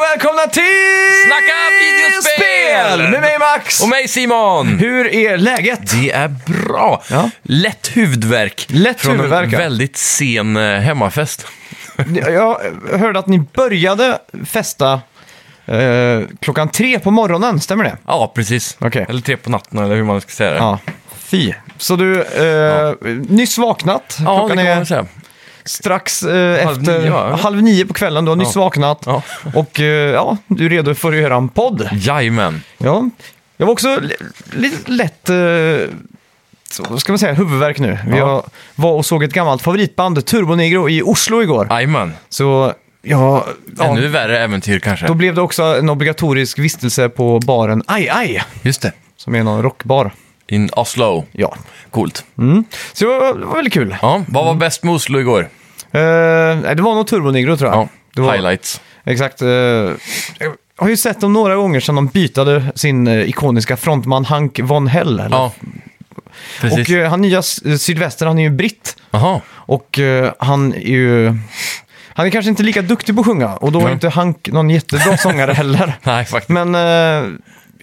välkomna till Snacka videospel! Med mig Max! Och mig Simon! Hur är läget? Det är bra. Ja. Lätt huvudvärk. Lätt från huvudvärk, en väldigt sen eh, hemmafest. Jag hörde att ni började festa eh, klockan tre på morgonen, stämmer det? Ja, precis. Okej. Eller tre på natten, eller hur man ska säga det. Ja. Fy. Så du, eh, nyss vaknat. Ja, det kan man säga. Strax eh, Halv efter nio, va? halv nio på kvällen. Du har nyss Ja. vaknat. Ja. Och eh, ja, du är redo för att göra en podd. Jajamän. Ja, jag var också li- lite lätt, eh, så, vad ska man säga, huvudvärk nu. Vi Ja. har- var och såg ett gammalt favoritband, Turbonegro, i Oslo igår. Jajamän. Så ja, ja Ännu värre äventyr kanske. då blev det också en obligatorisk vistelse på baren Aj Aj, Just det. som är någon rockbar. In Oslo. Ja, Coolt. så det var, det var väldigt kul. Ja, vad var bäst med Oslo igår? Eh, det var nog Turbonegro tror jag. Ja, det var, highlights. Exakt. eh, jag har ju sett dem några gånger sedan de bytade sin eh, ikoniska frontman Hank von Hell. Eller? Ja, precis. Och eh, han nya s- sydväster, han är ju britt. Jaha, Och eh, han är ju... Han är kanske inte lika duktig på att sjunga och då är Nej. inte Hank någon jättebra sångare heller. nej faktiskt. Men eh,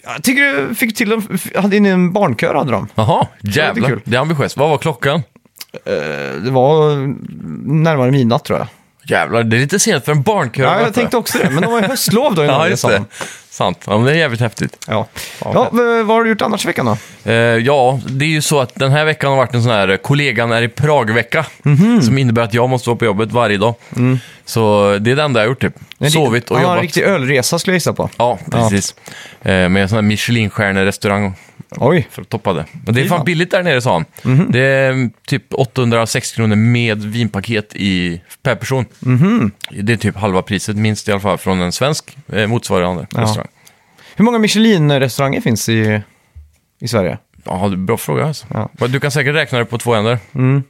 jag tycker du fick till dem, hade in en barnkör hade de. Jaha, jävlar. Det är ambitiöst. Vad var klockan? Eh, det var närmare midnatt tror jag. Jävlar, det är lite sent för en barnkör. Ja, jag möta. tänkte också det, men de var ju höstlov då i Ja, Norge, just sa det. de. Sant. Ja, men det är jävligt häftigt. Ja. Ja, v- vad har du gjort annars i veckan då? Eh, ja, det är ju så att den här veckan har varit en sån här eh, kollegan är i Prag-vecka. Mhm. Som innebär att jag måste vara på jobbet varje dag. Så det är det enda jag har gjort typ. Sovit och han har en jobbat. riktig ölresa skulle jag gissa på. Ja, precis. Eh, med en sån här Michelin-stjärnerestaurang Oj. för att toppa det. Men det är fan billigt där nere sa han. Mhm. Det är mm, typ 860 kronor med vinpaket i, per person. Mhm. Det är typ halva priset, minst i alla fall, från en svensk eh, motsvarande Ja. restaurang. Hur många Michelin-restauranger finns i, i Sverige? Ja, det är bra fråga alltså. Ja. Du kan säkert räkna det på två händer. Mm.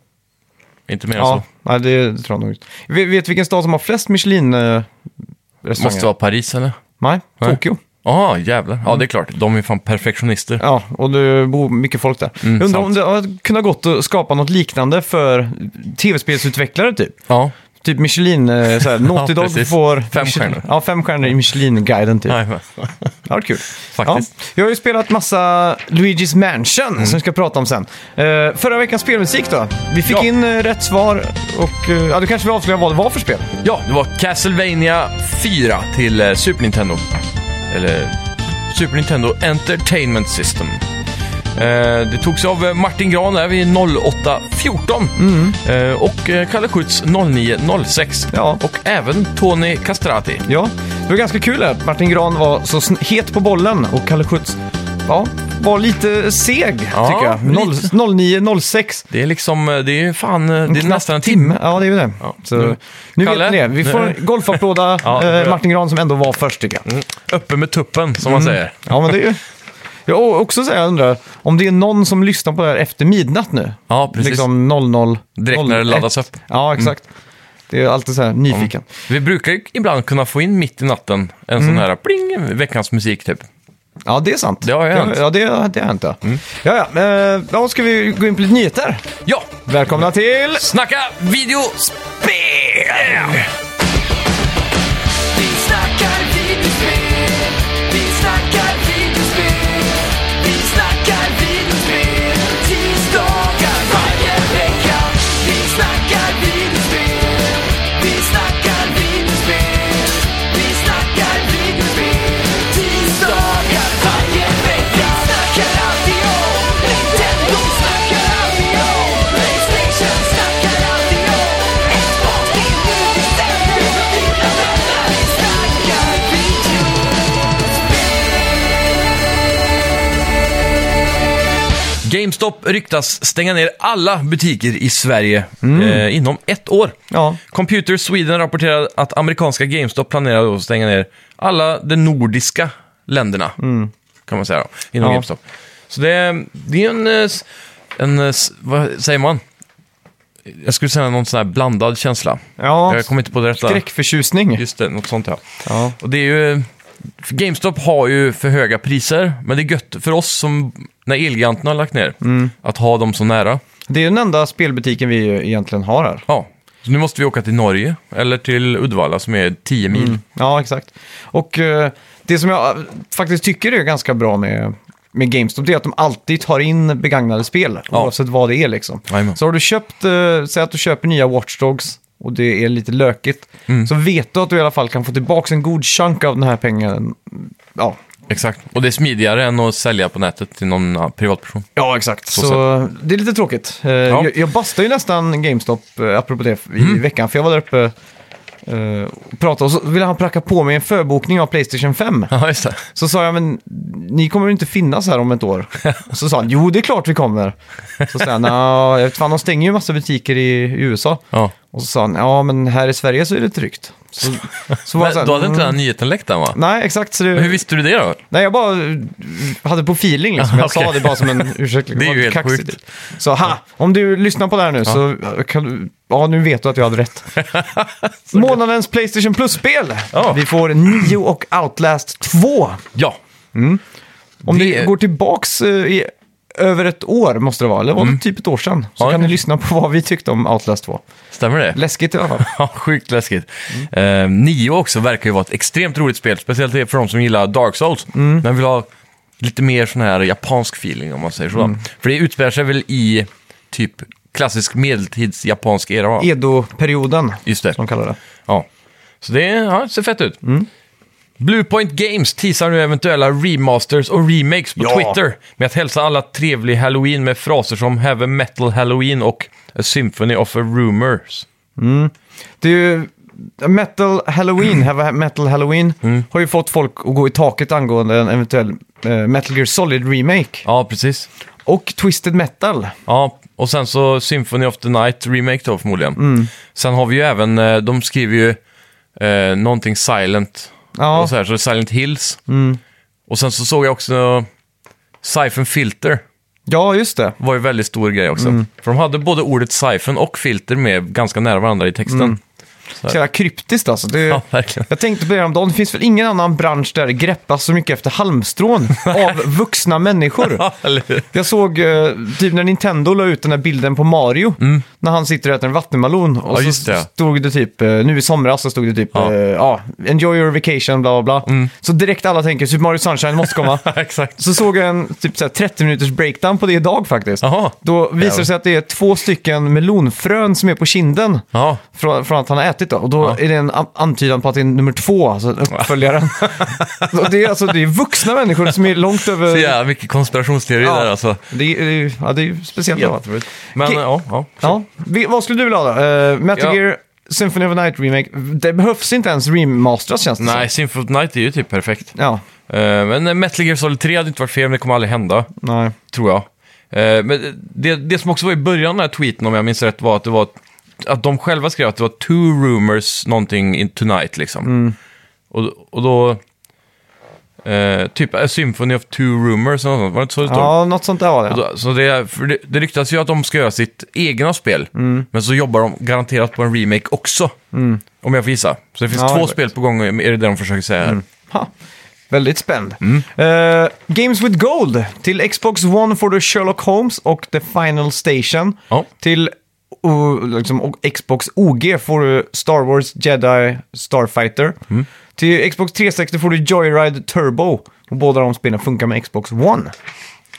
Inte mer än Ja, så. nej, det, det tror jag nog. Vet, vet du vilken stad som har flest Michelin-restauranger? Måste vara Paris eller? Nej, Nej. Tokyo. Jaha, jävlar. Ja, det är klart. De är fan perfektionister. Ja, och det bor mycket folk där. Mm, jag undrar sant. om det hade kunnat gått att skapa något liknande för tv-spelsutvecklare typ. Ja. Typ Michelin, eh, såhär, Naughty Dog får... Fem Michelin, stjärnor. Ja, fem stjärnor i Michelin-guiden typ. Nej, men- Det har varit kul. Faktiskt. Ja, jag har ju spelat massa Luigi's Mansion Mm. som vi ska prata om sen. Eh, förra veckans spelmusik då. Vi fick Ja. in uh, rätt svar och uh, ja, du kanske vill avslöja vad det var för spel? ja, det var Castlevania 4 till Super Nintendo. Eller Super Nintendo Entertainment System. Eh, det togs av eh, Martin Gran där vid 08.14 eh, och eh, Kalle Schütz 09.06. Ja. Och även Tony Castrati. Ja, det var ganska kul att Martin Gran var så het på bollen och Kalle Schütz ja, var lite seg Ja, tycker jag. lite. 09.06. Det är liksom, eh, det är fan, eh, det är nästan en timme. Ja, det är ju det. Ja, Så, nu- nu Kalle, vet ni det. Vi får nu- golfapplåda Ja, eh. Martin Gran som ändå var först tycker jag. Mm. Uppe med tuppen, som man säger. Ja, men det är ju... Jag också så här, jag undrar om det är någon som lyssnar på det här efter midnatt nu. Ja, precis. Liksom 00... Direkt när det 01. laddas upp. Mm. Ja, exakt. Det är alltid så här nyfiken. Vi brukar ibland kunna få in mitt i natten en Mm. sån här pling, veckans musik typ. Ja, det är sant. Det har ju hänt. Ja, det, det har hänt, ja. Ja, ja. Eh, då ska vi gå in på lite nyheter. Ja, Välkomna till... snacka videospel! GameStop ryktas stänga ner alla butiker i Sverige eh, inom ett år. Ja, Computer Sweden rapporterar att amerikanska GameStop planerar att stänga ner alla de nordiska länderna. Kan man säga då, inom Ja. GameStop. Så det, är- det är en, eh, s- en, eh, s- vad säger man? Jag skulle säga någon sån här blandad känsla. ja. Jag kommer inte på det rätta. skräckförtjusning. Just det, något sånt ja. Ja. Och det är ju... för GameStop har ju för höga priser, men det är gött för oss som, när Elgiganten har lagt ner, att ha dem så nära. Det är den enda spelbutiken vi egentligen har här. Ja, Så nu måste vi åka till Norge, eller till Uddevalla som är 10 mil. Ja, exakt. Och eh, det som jag eh, faktiskt tycker är ganska bra med, med GameStop det är att de alltid tar in begagnade spel, Ja. oavsett vad det är liksom. Jajamän. Så har du köpt, eh, säg att du köper nya Watch Dogs och det är lite lökigt, Mm. så vet du att du i alla fall kan få tillbaka en god chunk av den här pengen. Ja, Exakt. Och det är smidigare än att sälja på nätet till någon ja, privatperson. Ja, exakt. Så, Så det är lite tråkigt. Eh, Jag, jag bastade ju nästan GameStop, eh, apropå det, i Mm. veckan. För jag var där uppe eh, och pratade och så ville han pracka på mig en förbokning av Playstation 5. Ja, just det. Så sa jag, men ni kommer inte finnas här om ett år. Och så sa han, jo det är klart vi kommer. Så sa han, "Nja, jag vet fan, de stänger ju massa butiker i, i USA. Ja. Och så sa han, ja men här i Sverige så är det tryggt. Så, så var Men, här, då hade inte den mm, här nyheten läckt än va? Nej, exakt. Så det, Men hur visste du det då? Nej, jag bara eh, hade på feeling liksom. Jag Okej. sa det bara som en ursäkt. Det är ju helt kaxigt. sjukt. Så ha, om du lyssnar på det här nu så kan du... Ja, nu vet du att jag hade rätt. Månadens Playstation Plus-spel. Ja. Vi får Nio och Outlast 2. Ja. Om Det ni går tillbaks eh, i över ett år måste det vara, eller var det Mm. typ ett år sedan? Så Ja, kan ni lyssna på vad vi tyckte om Outlast 2. Stämmer det? Läskigt i alla fall. Ja, sjukt läskigt. Eh, Nio också verkar ju vara ett extremt roligt spel, speciellt för de som gillar Dark Souls. Men vill ha lite mer sån här japansk feeling om man säger så. För det utspelar sig väl i typ klassisk medeltids japansk era? Edo-perioden, Just det. som de kallar det. Ja. Så det ja, ser fett ut. Bluepoint Games teasar nu eventuella remasters och remakes på Ja. Twitter med att hälsa alla trevlig halloween med fraser som Have a metal halloween och A symphony of a rumors. Det är ju... Metal Halloween, Have a Metal Halloween, har ju fått folk att gå i taket angående en eventuell eh, Metal Gear Solid Remake. Ja, precis. Och Twisted Metal. Ja, och sen så Symphony of the Night remake då förmodligen. Sen har vi ju även, eh, de skriver ju eh, någonting Silent. Ja, Och så, här, så Silent Hills. Och sen så såg jag också Siphon Filter. ja just det. var ju väldigt stor grej också. För de hade både ordet siphon och filter med ganska nära varandra i texten. Så jävla kryptiskt alltså. Det, Ja, verkligen. jag tänkte på det häromdagen, det finns väl ingen annan bransch där det greppas så mycket efter halmstrån av vuxna människor. Ja? Jag såg eh, typ när Nintendo la ut den här bilden på Mario. När han sitter och äter en vattenmelon. Och Mm. Ja, så det. stod det typ, eh, nu i somras så stod det typ, Ja. ja, enjoy your vacation, bla bla bla. Så direkt alla tänker, Super Mario Sunshine måste komma. Exakt. så såg jag en typ så här, 30 minuters breakdown på det idag faktiskt. Jaha. Då visar det sig att det är två stycken melonfrön som är på kinden. Från, från att han har ätit då. Och då Ja. är det en an- antydan på att det är nummer två, alltså uppföljaren. och det, är, alltså, det är vuxna människor som är långt över... så jävla mycket konspirationsteori Ja. där alltså. Det är, det är, ja, det är ju speciellt. Helt Ja. otroligt. Men ja, ja. Ja. Vi, vad skulle du vilja ha då? Uh, Metal Ja. Gear Symphony of the Night Remake. Det behövs inte ens remastras känns det Nej, Symphony of the Night är ju typ perfekt. som. Ja, Eh, men Metal Gear Solid 3 hade inte varit fel, men det kommer aldrig hända, nej. tror jag. Eh, men det, det som också var i början av den här tweeten, om jag minns rätt, var att det var att de själva skrev att det var two rumors någonting in tonight liksom. Och, och då... Eh, typ A Symphony of Two Rumors, eller något sånt. var det inte så det stod? Ja, något sånt där var det. Då- Så det, för det, det ryktas ju att de ska göra sitt egna spel, Mm. men så jobbar de garanterat på en remake också. Om jag får gissa. Så det finns Ja, två spel på gång, är det det de försöker säga här. Ha. Väldigt spänd. Mm. Eh, Games with Gold till Xbox One for the Sherlock Holmes och The Final Station. Ja. Till o- liksom, och Xbox OG får du Star Wars Jedi Starfighter. Mm. Till Xbox 360 får du Joyride Turbo. Och båda de spelen funkar med Xbox One.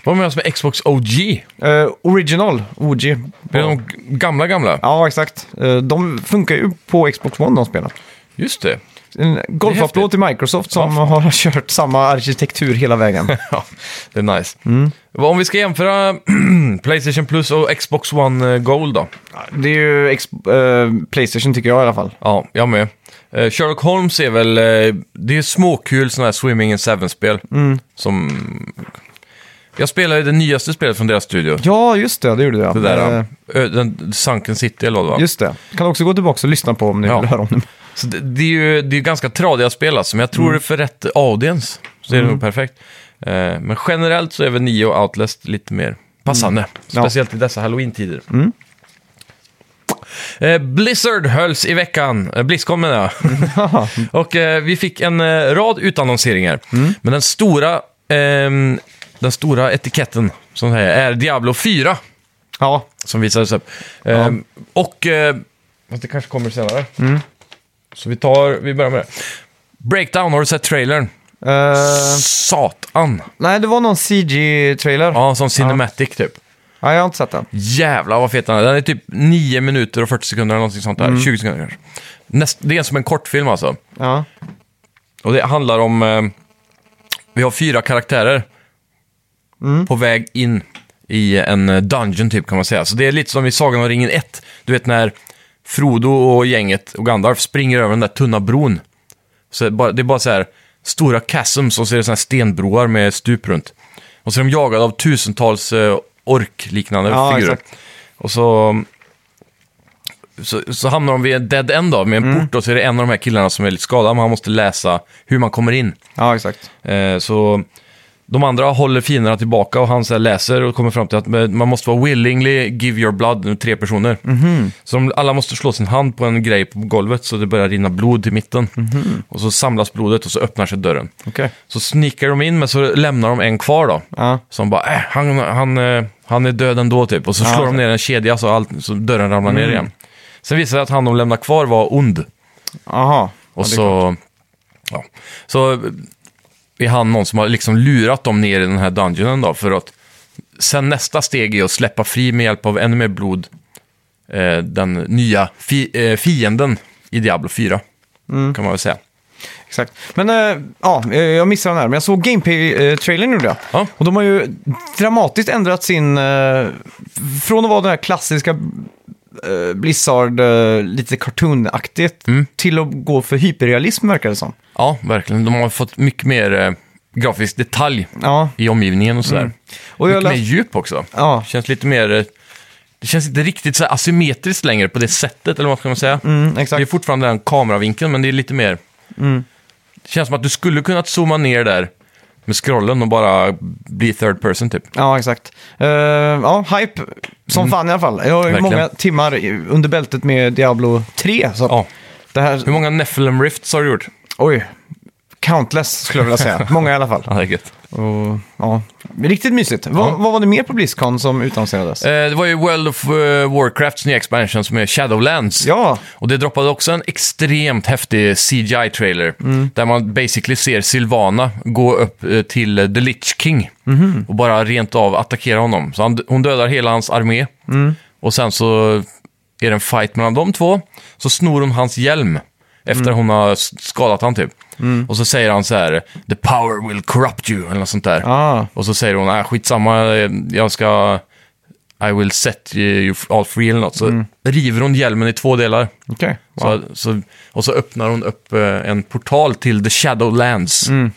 Vad menas med Xbox OG? Eh, original, OG. Är det de gamla, gamla? Ja, exakt. Eh, de funkar ju på Xbox One, de spelen. Just det. En golfapplåd till Microsoft som har kört samma arkitektur hela vägen. Ja, det är nice. Mm. Om vi ska jämföra Playstation Plus och Xbox One eh, Gold då? Det är ju eh, Playstation tycker jag i alla fall. Ja, jag med. Eh, Sherlock Holmes är väl, eh, det är småkul sådana här Swimming in Seven-spel. Mm. Som... Jag spelade ju det nyaste spelet från deras studio. Ja, just det. Det gjorde du. ja. Det där, Eh, Sunken City eller vad det var. Just det. Kan också gå tillbaka och lyssna på om ni Ja. vill höra om det. Så det, det är ju det är ganska tradiga spel alltså, men jag tror Mm. för rätt audience. Så är det nog perfekt. Eh, men generellt så är väl Nio och Outlast lite mer passande. Mm. Ja. Mm. Speciellt i dessa halloween-tider. Eh, Blizzard hölls i veckan, eh, Blizzcon menar jag. Och eh, vi fick en eh, rad utannonseringar. Mm. Men den stora, ehm, den stora etiketten som här är Diablo 4 ja, som visades upp. Ehm, och eh, Fast det kanske kommer senare. Så vi tar, vi börjar med det. Breakdown, har du sett trailern? Eh, Satan! nej, det var någon CG-trailer. Ja. Ja, som Cinematic typ. jag har inte sett den. Jävlar vad fet den är. Den är typ 9 minuter och 40 sekunder eller någonting sånt där. 20 sekunder kanske. Näst, det är som en kortfilm alltså. Ja. Och det handlar om... Eh, vi har fyra karaktärer på väg in i en eh, dungeon typ kan man säga. Så det är lite som i Sagan om ringen 1. Du vet när Frodo och gänget och Gandalf springer över den där tunna bron. Så det är bara, det är bara så här stora chasms och så är det så här stenbroar med stup runt. Och så är de jagade av tusentals eh, ork-liknande Ja, figurer. exakt. Och så, så, så hamnar de vid en dead end då, med en port och så är det en av de här killarna som är lite skadad, men han måste läsa hur man kommer in. Ja, exakt. Eh, så de andra håller fienderna tillbaka och han så här läser och kommer fram till att man måste vara willingly give your blood, tre personer. Så de, alla måste slå sin hand på en grej på golvet så det börjar rinna blod till mitten. Och så samlas blodet och så öppnar sig dörren. Okej. Så snikar de in men så lämnar de en kvar då. Ja. Som bara, äh, han, han, eh, han är död ändå typ. Och så slår de ner en kedja så, allt, så dörren ramlar ner igen. Sen visar det sig att han de lämnar kvar var ond. Aha. Och Ja, det är så, ja, så är han någon som har liksom lurat dem ner i den här dungeonen då för att sen nästa steg är att släppa fri med hjälp av ännu mer blod eh, den nya fi, eh, fienden i Diablo 4. Mm. Kan man väl säga. Exakt. Men äh, ja, eh, jag missade den här. Men jag såg Gameplay-trailern gjorde jag. Ja. Och de har ju dramatiskt ändrat sin... eh, från att vara den här klassiska eh, Blizzard, eh, lite cartoonaktigt, Mm. till att gå för hyperrealism verkar det som. ja, verkligen. De har fått mycket mer eh, grafisk detalj Ja, i omgivningen och sådär. och jag mycket mer djup också. ja, Känns lite mer... eh, Det känns inte riktigt så här asymmetriskt längre på det sättet, eller vad ska man säga? mm, Det är exakt. fortfarande den kameravinkeln, men det är lite mer... Mm. Det känns som att du skulle kunnat zooma ner där med scrollen och bara bli third person typ. Ja, exakt. Eh, ja, hype som fan i alla fall. Jag har ju Mm. Verkligen. många timmar under bältet med Diablo 3. Så Ja. det här, Hur många Nephilim Rifts har du gjort? oj, countless skulle jag vilja säga. många i alla fall. Ja, det är gött. Och, ja, riktigt mysigt. Vad, Ja. vad var det mer på Blizzcon som utannonserades? Eh, det var ju World of eh, Warcrafts nya expansion som är Shadowlands. Ja, Och det droppade också en extremt häftig CGI-trailer. Mm. Där man basically ser Sylvana gå upp eh, till eh, The Lich King. Mhm. Och bara rent av attackera honom. Så han, hon dödar hela hans armé. Mm. Och sen så är det en fight mellan de två. Så snor hon hans hjälm. Efter Mm. hon har s- skadat han typ. Och så säger han så här, The power will corrupt you, eller något sånt där. ah, Och så säger hon, äh, skitsamma, jag ska... I will set you all free eller något. Så Mm. river hon hjälmen i två delar. okej. Wow. Så, så, och så öppnar hon upp eh, en portal till The Shadowlands. Mm.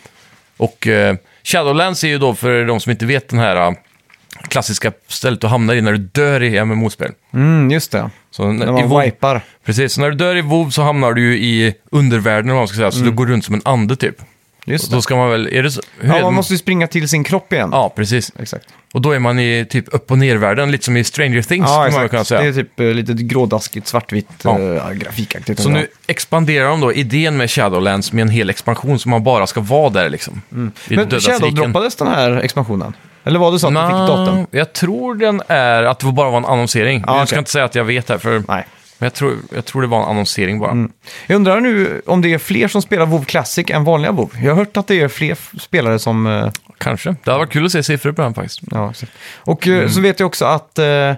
Och eh, Shadowlands är ju då, för de som inte vet, den här klassiska stället du hamnar i när du dör i MMO-spel. Mm, just det. Så När i man WoW, wipar. precis, så när du dör i WoW så hamnar du ju i undervärlden, vad man ska säga. Så du går runt som en ande typ. Mm. Just Och det. då ska man väl, är det så? Hur Ja, man måste ju springa till sin kropp igen. Ja, precis. Exakt. Och då är man i typ upp och nervärlden, lite som i Stranger Things, Ja, kan man kunna exakt. säga. Det är typ eh, lite grådaskigt, svartvitt, Ja. ja. grafikaktigt. Så nu expanderar de då idén med Shadowlands med en hel expansion som man bara ska vara där liksom. Mm. Men Shadow-droppades den här expansionen? Eller var det så att du fick datum? Jag tror den är att det bara var en annonsering. Ja, Jag ska okej. inte säga att jag vet här, för Nej. men jag tror, jag tror det var en annonsering bara. Jag undrar nu om det är fler som spelar WoW Classic än vanliga WoW. Jag har hört att det är fler spelare som... eh, Kanske. Det hade varit kul att se siffror på den faktiskt. Ja, exakt. Och eh, Mm. så vet jag också att eh,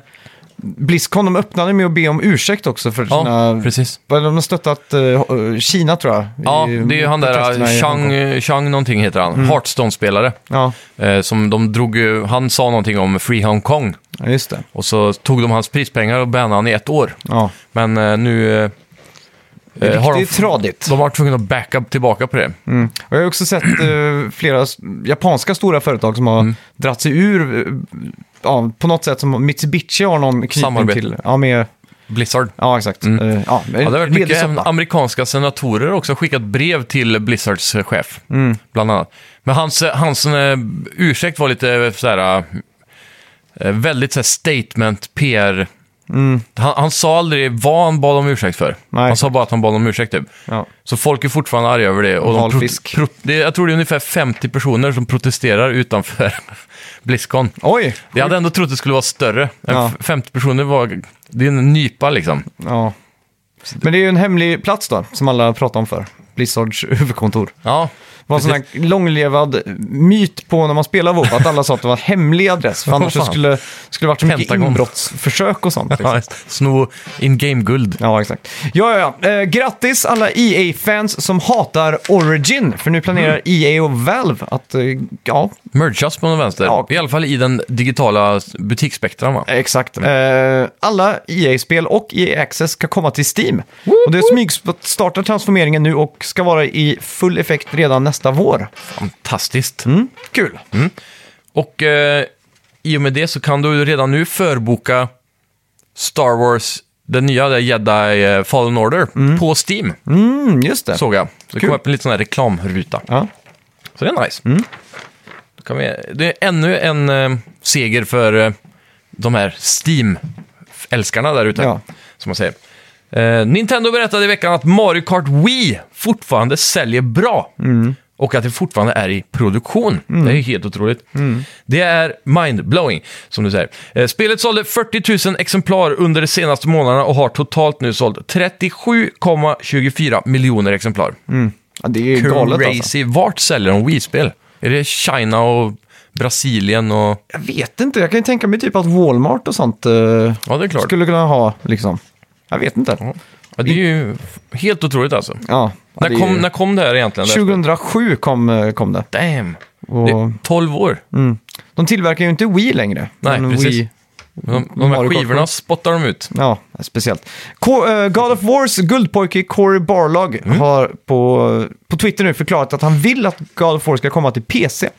Blizzcon de öppnade med att be om ursäkt också för Ja, sina... precis. Vad De har stöttat eh, Kina tror jag. Ja, i det är ju han där, Chang. Chang någonting heter han. Mm. Hearthstone-spelare. Ja, Eh, som de drog ju, han sa någonting om Free Hong Kong. ja, just det. Och så tog de hans prispengar och bannade han i ett år. Ja. Men eh, nu... Eh, eh, har de, Riktigt tradigt. de har varit tvungna att backa tillbaka på det. Mm. Och jag har också sett eh, flera japanska stora företag som har Mm. dratt sig ur, eh, ja, på något sätt som Mitsubishi har någon knytning till. Ja, med, Blizzard. ja exakt. Mm. Eh, ja, Ja, det har varit mycket soppa. amerikanska senatorer också skickat brev till Blizzards chef, Mm. bland annat. Men hans, hans eh, ursäkt var lite så här, väldigt så här statement, PR. Mm. Han, han sa aldrig vad han bad om ursäkt för. Nej. Han sa bara att han bad om ursäkt typ. Ja. Så folk är fortfarande arga över det. Och de Valfisk. pro, det, jag tror det är ungefär 50 personer som protesterar utanför Blizzcon. Oj! Jag hade ändå trott det skulle vara större. Ja. F- 50 personer var... Det är en nypa liksom. Ja. Men det är ju en hemlig plats då, som alla pratar om för. Blizzards huvudkontor. Ja, var en sån här långlevad myt på när man spelar WoW, att alla sa att det var en hemlig adress. För annars så skulle skulle det varit så mycket Pentagon. inbrottsförsök och sånt. Liksom. ja sno in-game-guld. Ja, exakt. Ja, ja, ja. Eh, grattis alla EA-fans som hatar Origin, för nu planerar EA och Valve att, eh, ja, Merchas på någon vänster. Ja. I alla fall i den digitala butiksspektran va? exakt. Eh, alla EA-spel och EA Access ska komma till Steam. Och det smygstartar transformeringen nu och ska vara i full effekt redan nästa vår. Fantastiskt. Mm, kul. Och eh, i och med det så kan du redan nu förboka Star Wars, den nya där Jedi eh, Fallen Order, på Steam. Mm, just det. Såg jag. Så det kom upp en liten sån här reklamruta. Ja. Så det är nice. Kan vi, det är ännu en eh, seger för eh, de här Steam-älskarna där ute. Ja. Som man säger. Eh, Nintendo berättade i veckan att Mario Kart Wii fortfarande säljer bra. Och att det fortfarande är i produktion. Det är helt otroligt. Det är mind-blowing, som du säger. Eh, spelet sålde 40 000 exemplar under de senaste månaderna och har totalt nu sålt 37,24 miljoner exemplar. ja, det är ju galet alltså. Vart säljer de Wii-spel? Är det China och Brasilien och... Jag vet inte, jag kan ju tänka mig typ att Walmart och sånt eh, Ja, skulle kunna ha, liksom. Jag vet inte. Ja, det är ju helt otroligt alltså. ja, När är kom, när kom det här egentligen? det här spelet? 2007 kom, eh, kom det. Damn! Och, Det är 12 år. mm. De tillverkar ju inte Wii längre. Nej, precis. Wii, De, de här skivorna spottar de ut. Ja, speciellt. Ko- eh, God of Wars guldpojke Corey Barlog Mm. har på, på Twitter nu förklarat att han vill att God of War ska komma till PC.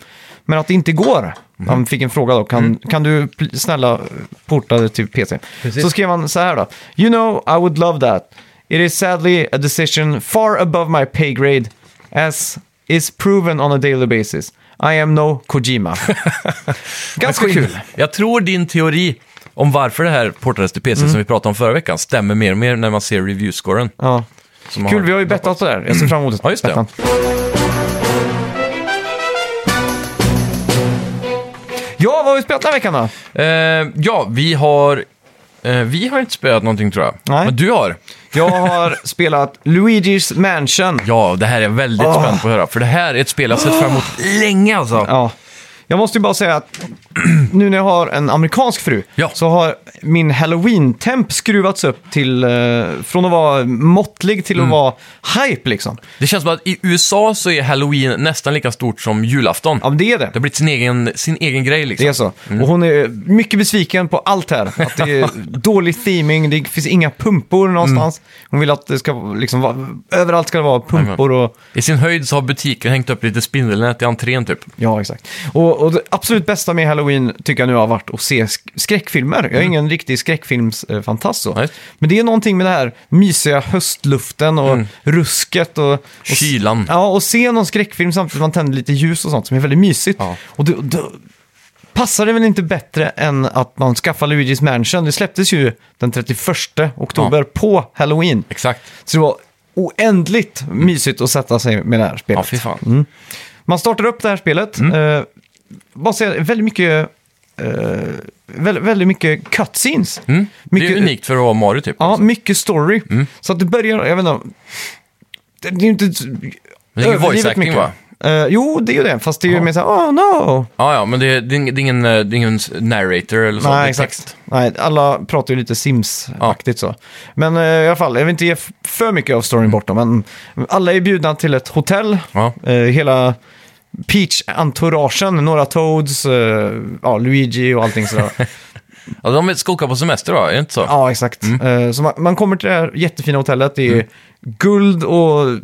Men att det inte går. Mm. Han fick en fråga då, kan, kan du snälla porta det till PC? Precis. Så skrev han så här då. You know, I would love that. It is sadly a decision far above my pay grade as is proven on a daily basis. I am no Kojima. Ganska kul. Jag tror din teori om varför det här portades till PC som vi pratade om förra veckan stämmer mer och mer när man ser review-scoren. Ja. Kul, vi har ju bettat på det här. Jag ser fram emot Ja, just det. bettan. Ja, vad har vi spelat den här veckan då? Eh, ja, vi har... Eh, vi har inte spelat någonting tror jag. Nej. Men du har. Jag har spelat Luigi's Mansion. Ja, det här är jag väldigt Åh. spänd på att höra. För det här är ett spel jag sett fram emot länge alltså. Ja. Jag måste ju bara säga att nu när jag har en amerikansk fru Ja. så har min halloween-temp skruvats upp till, eh, från att vara måttlig till att Mm. vara hype liksom. Det känns som att i USA så är halloween nästan lika stort som julafton. Ja, men det är det. Det har blivit sin egen, sin egen grej liksom. Det är så. Och hon är mycket besviken på allt här. Att det är dålig theming, det finns inga pumpor någonstans. Hon vill att det ska liksom vara, överallt ska det vara pumpor och... I sin höjd så har butiken hängt upp lite spindelnät i entrén typ. Ja, exakt. Och, och det absolut bästa med Halloween tycker jag nu har varit att se sk- skräckfilmer. Jag är ingen riktig skräckfilmsfantast så. Nej. Men det är någonting med det här mysiga höstluften och rusket och... och Kylan. Ja, och se någon skräckfilm samtidigt som man tänder lite ljus och sånt som är väldigt mysigt. Ja. Och då, då passar det väl inte bättre än att man skaffar Luigi's Mansion. Det släpptes ju den 31 oktober på Halloween. Exakt. Så det var oändligt mysigt att sätta sig med det här spelet. Ja, fy fan. Man startar upp det här spelet. Mm. Eh, bara säga, väldigt mycket, eh, väldigt, väldigt mycket cutscenes. Mm. Mycket- det är unikt för att vara Mario typ. Ja, mycket story. Mm. Så att det börjar, jag vet inte, det, det är ju inte Men det är ingen voice överdrivet acting va? Eh, jo, det är ju det, fast det är ju mer såhär, oh no. Ja, ja, men det är, det är ingen- det är ingen, eh, det är ingen narrator eller så. det är Nej, text. exakt. Nej, alla pratar ju lite Sims-aktigt så. Men eh, i alla fall, jag vill inte ge f- för mycket av storyn bort då, men alla är bjudna till ett hotell. Ja. Eh, hela Peach-entouragen, några Toads, eh, ja, Luigi och allting sådär. ja, de ska åka på semester då, är det inte så? ja, exakt. Eh, så man, man kommer till det här jättefina hotellet, det är guld och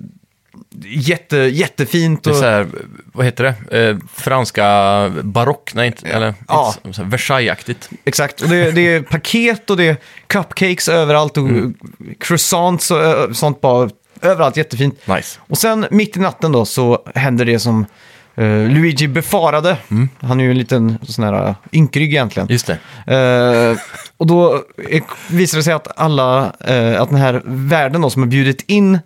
jätte, jättefint. Det är Och, så här, vad heter det? Eh, franska barock? Nej, inte, eller Ja. inte så, så här Versailles-aktigt. Exakt, och det, det är paket och det är cupcakes överallt och croissants och ö, sånt bara överallt, jättefint. Nice. Och sen mitt i natten då så händer det som eh, Luigi befarade. Han är ju en liten sån här ynkrygg egentligen. Just det. Eh, och då är, visar det sig att alla, eh, att den här världen då som har bjudit in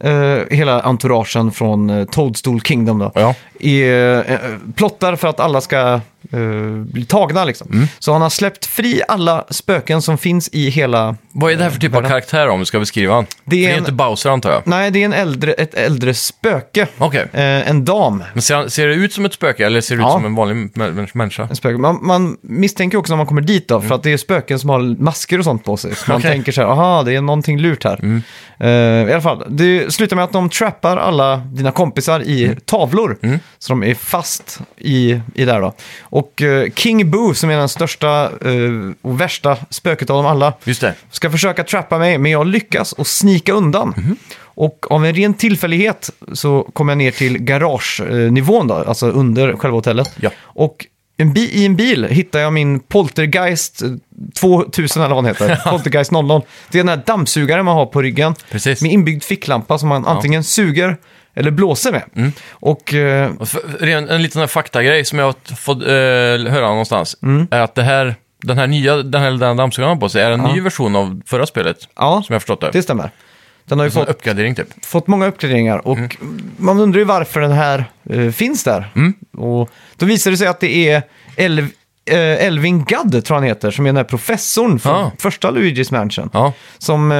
eh, hela entouragen från eh, Toadstool Kingdom då, Ja. är, eh, plottar för att alla ska eh, bli tagna liksom. Mm. Så han har släppt fri alla spöken som finns i hela... Vad är det här för typ av karaktär om vi ska beskriva han? Det är det är en- inte Bowser antar jag. Nej, det är en äldre, ett äldre spöke. Okej. Eh, en dam. Men ser, ser det ut som ett spöke eller ser det Ja. ut som en vanlig mä- mä- människa? En spöke. Man, man misstänker också när man kommer dit då, för att det är spöken som har masker och sånt på sig. Så man Mm. Mm. tänker så här, aha, det är någonting lurt här. Eh, I alla fall, det slutar med att de trappar alla dina kompisar i Mm. tavlor. Så de är fast i, i där då. Och eh, King Boo, som är den största eh, och värsta spöket av dem alla, Just det. ska försöka trappa mig, men jag lyckas och snika undan. Mhm. Och av en ren tillfällighet så kommer jag ner till garagenivån då, alltså under själva hotellet. Ja. Och en bi- i en bil hittar jag min Poltergeist eh, 2000 eller vad den heter. Poltergeist 00. Det är den här dammsugaren man har på ryggen. Precis. Med inbyggd ficklampa som man antingen suger eller blåser med. Mm. Och eh, ren- En liten faktagrej som jag har fått eh, höra någonstans Mm. är att det här, den här nya, den här den dammsugaren på sig är en Ja. ny version av förra spelet. ja, Som jag förstått det. det stämmer. Den har ju En fått uppgradering typ. fått många uppgraderingar och man undrar ju varför den här eh, finns där. Och då visar det sig att det är eh, Elvin Gadd, tror han heter, som är den här professorn från Ah. första Luigi's Mansion. Ja, Som, eh,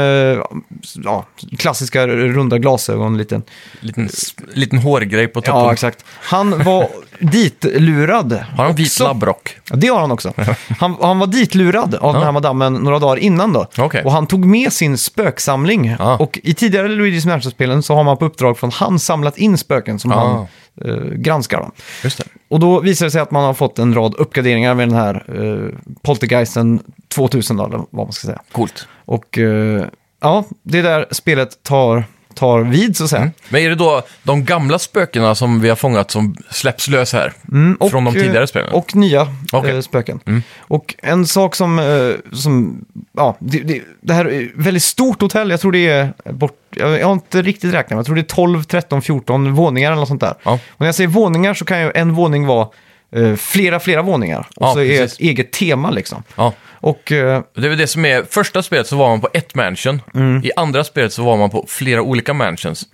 ja, klassiska runda glasögon, liten. liten, liten hårgrej på toppen. Ja, exakt. Han var ditlurad. Har han vit också. labbrock? Ja, det har han också. Han, han var ditlurad av den här madammen några dagar innan då. Okej. Och han tog med sin spöksamling. Ja. Och i tidigare Luigi's Mansion-spelen så har man på uppdrag från han samlat in spöken som Ja. han eh, granskar. Då. Just det. Och då visar det sig att man har fått en rad uppgraderingar med den här eh, Poltergeisten 2000 då, eller vad man ska säga. Coolt. Och eh, ja, det är där spelet tar, tar vid så att säga. Mm. Men är det då de gamla spökena som vi har fångat som släpps lös här? Mm, och, Från de eh, tidigare spelen? Och nya Okej. eh, spöken. Mm. Och en sak som, eh, som ja, det, det, det här är väldigt stort hotell, jag tror det är bort, jag, jag har inte riktigt räknat, men jag tror det är 12, 13, 14 våningar eller något sånt där. Ja. Och när jag säger våningar så kan ju en våning vara flera, flera våningar. Och Ja, så är det precis. ett eget tema liksom. Ja. Och eh, Det är väl det som är, första spelet så var man på ett mansion. Mm. I andra spelet så var man på flera olika mansions.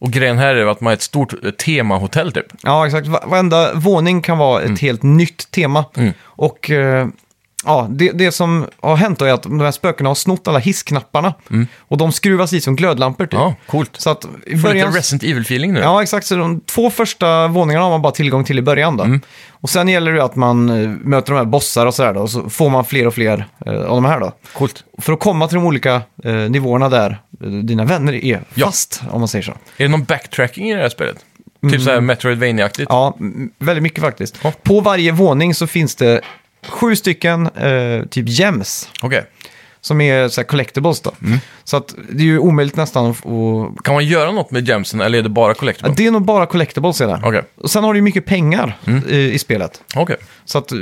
Och grejen här är att man är ett stort eh, temahotell typ. Ja, exakt. Va- Varenda våning kan vara ett Mm. helt nytt tema. Och eh, ja, det, det som har hänt då är att de här spökena har snott alla hissknapparna. Och de skruvas i som glödlampor typ. Mm. Ja, coolt. Så att i Får lite början... Resident Evil-feeling nu. Ja, exakt. Så de två första våningarna har man bara tillgång till i början Mm. då. Och sen gäller det att man eh, möter de här bossar och sådär då. Och så får man fler och fler eh, av de här då. Coolt. För att komma till de olika eh, nivåerna där eh, dina vänner är Ja. fast, om man säger så. Är det någon backtracking i det här spelet? Typ så här Metroidvania-aktigt? Ja, m- väldigt mycket faktiskt. Ja. På varje våning så finns det sju stycken eh, typ gems Okej. som är så här collectibles då. Mm. Så att det är ju omöjligt nästan att... att Kan man göra något med gemsen eller är det bara collectible? det är nog bara collectibles är det. Okej. Och sen har du ju mycket pengar i, i spelet. Okej. Så att eh,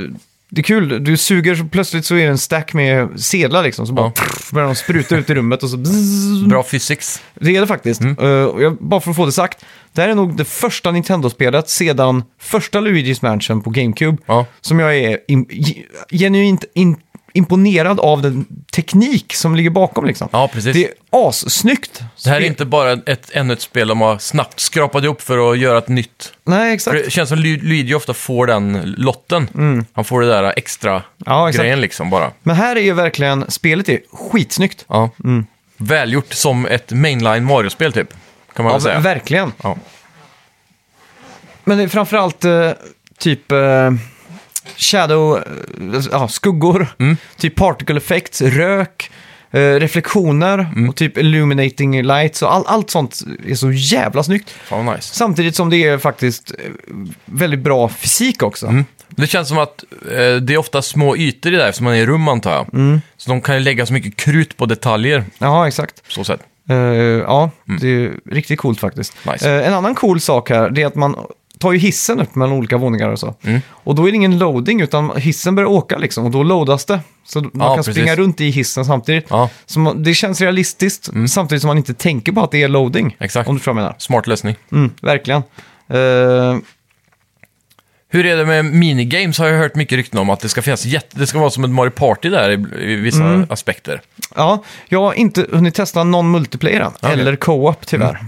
det är kul. Du suger så plötsligt så är det en stack med sedlar liksom. Så bara Ja. pff, börjar de spruta ut i rummet och så... bzzz. Bra physics. Det är det faktiskt. Mm. Och jag, bara för att få det sagt. Det här är nog det första Nintendo-spelet sedan första Luigi's Mansion på GameCube. Ja. Som jag är ge- genuint in, imponerad av den teknik som ligger bakom liksom. Ja, precis. Det är assnyggt. Det här är inte bara ett, ännu ett spel de har snabbt skrapat ihop för att göra ett nytt. Nej, För exakt. det känns som Lu- Luigi ofta får den lotten. Han får det där extra Mm. Ja, grejen liksom bara. Men här är ju verkligen, spelet är skitsnyggt. Ja. Mm. Välgjort som ett mainline Mario-spel typ. Kan man Ja, väl säga. verkligen. Ja. Men det är framförallt eh, typ eh, shadow, eh, ja, skuggor, Mm. typ particle effects, rök, eh, reflektioner Mm. och typ illuminating lights och all, allt sånt är så jävla snyggt. Fan vad nice. Samtidigt som det är faktiskt eh, väldigt bra fysik också. Mm. Det känns som att eh, det är ofta små ytor i det här, eftersom man är i rum antar jag. Mm. Så de kan ju lägga så mycket krut på detaljer, Ja, exakt. så sätt. Eh, ja, det är riktigt coolt faktiskt. Mm. Nice. Eh, en annan cool sak här, det är att man tar ju hissen upp mellan olika våningar och så. Mm. Och då är det ingen loading, utan hissen börjar åka liksom, och då loadas det. Så man Ja, kan precis. springa runt i hissen samtidigt. Ja, Så man, det känns realistiskt, samtidigt som man inte tänker på att det är loading. Exakt. Om du vad jag menar. smart lösning. Mm, verkligen. Eh, Hur är det med minigames har jag hört mycket rykten om att det ska finnas jätte... Det ska vara som ett Mario Party där i, vissa Mm. aspekter. ja, jag har inte hunnit testa någon multiplayer än, eller co-op tyvärr.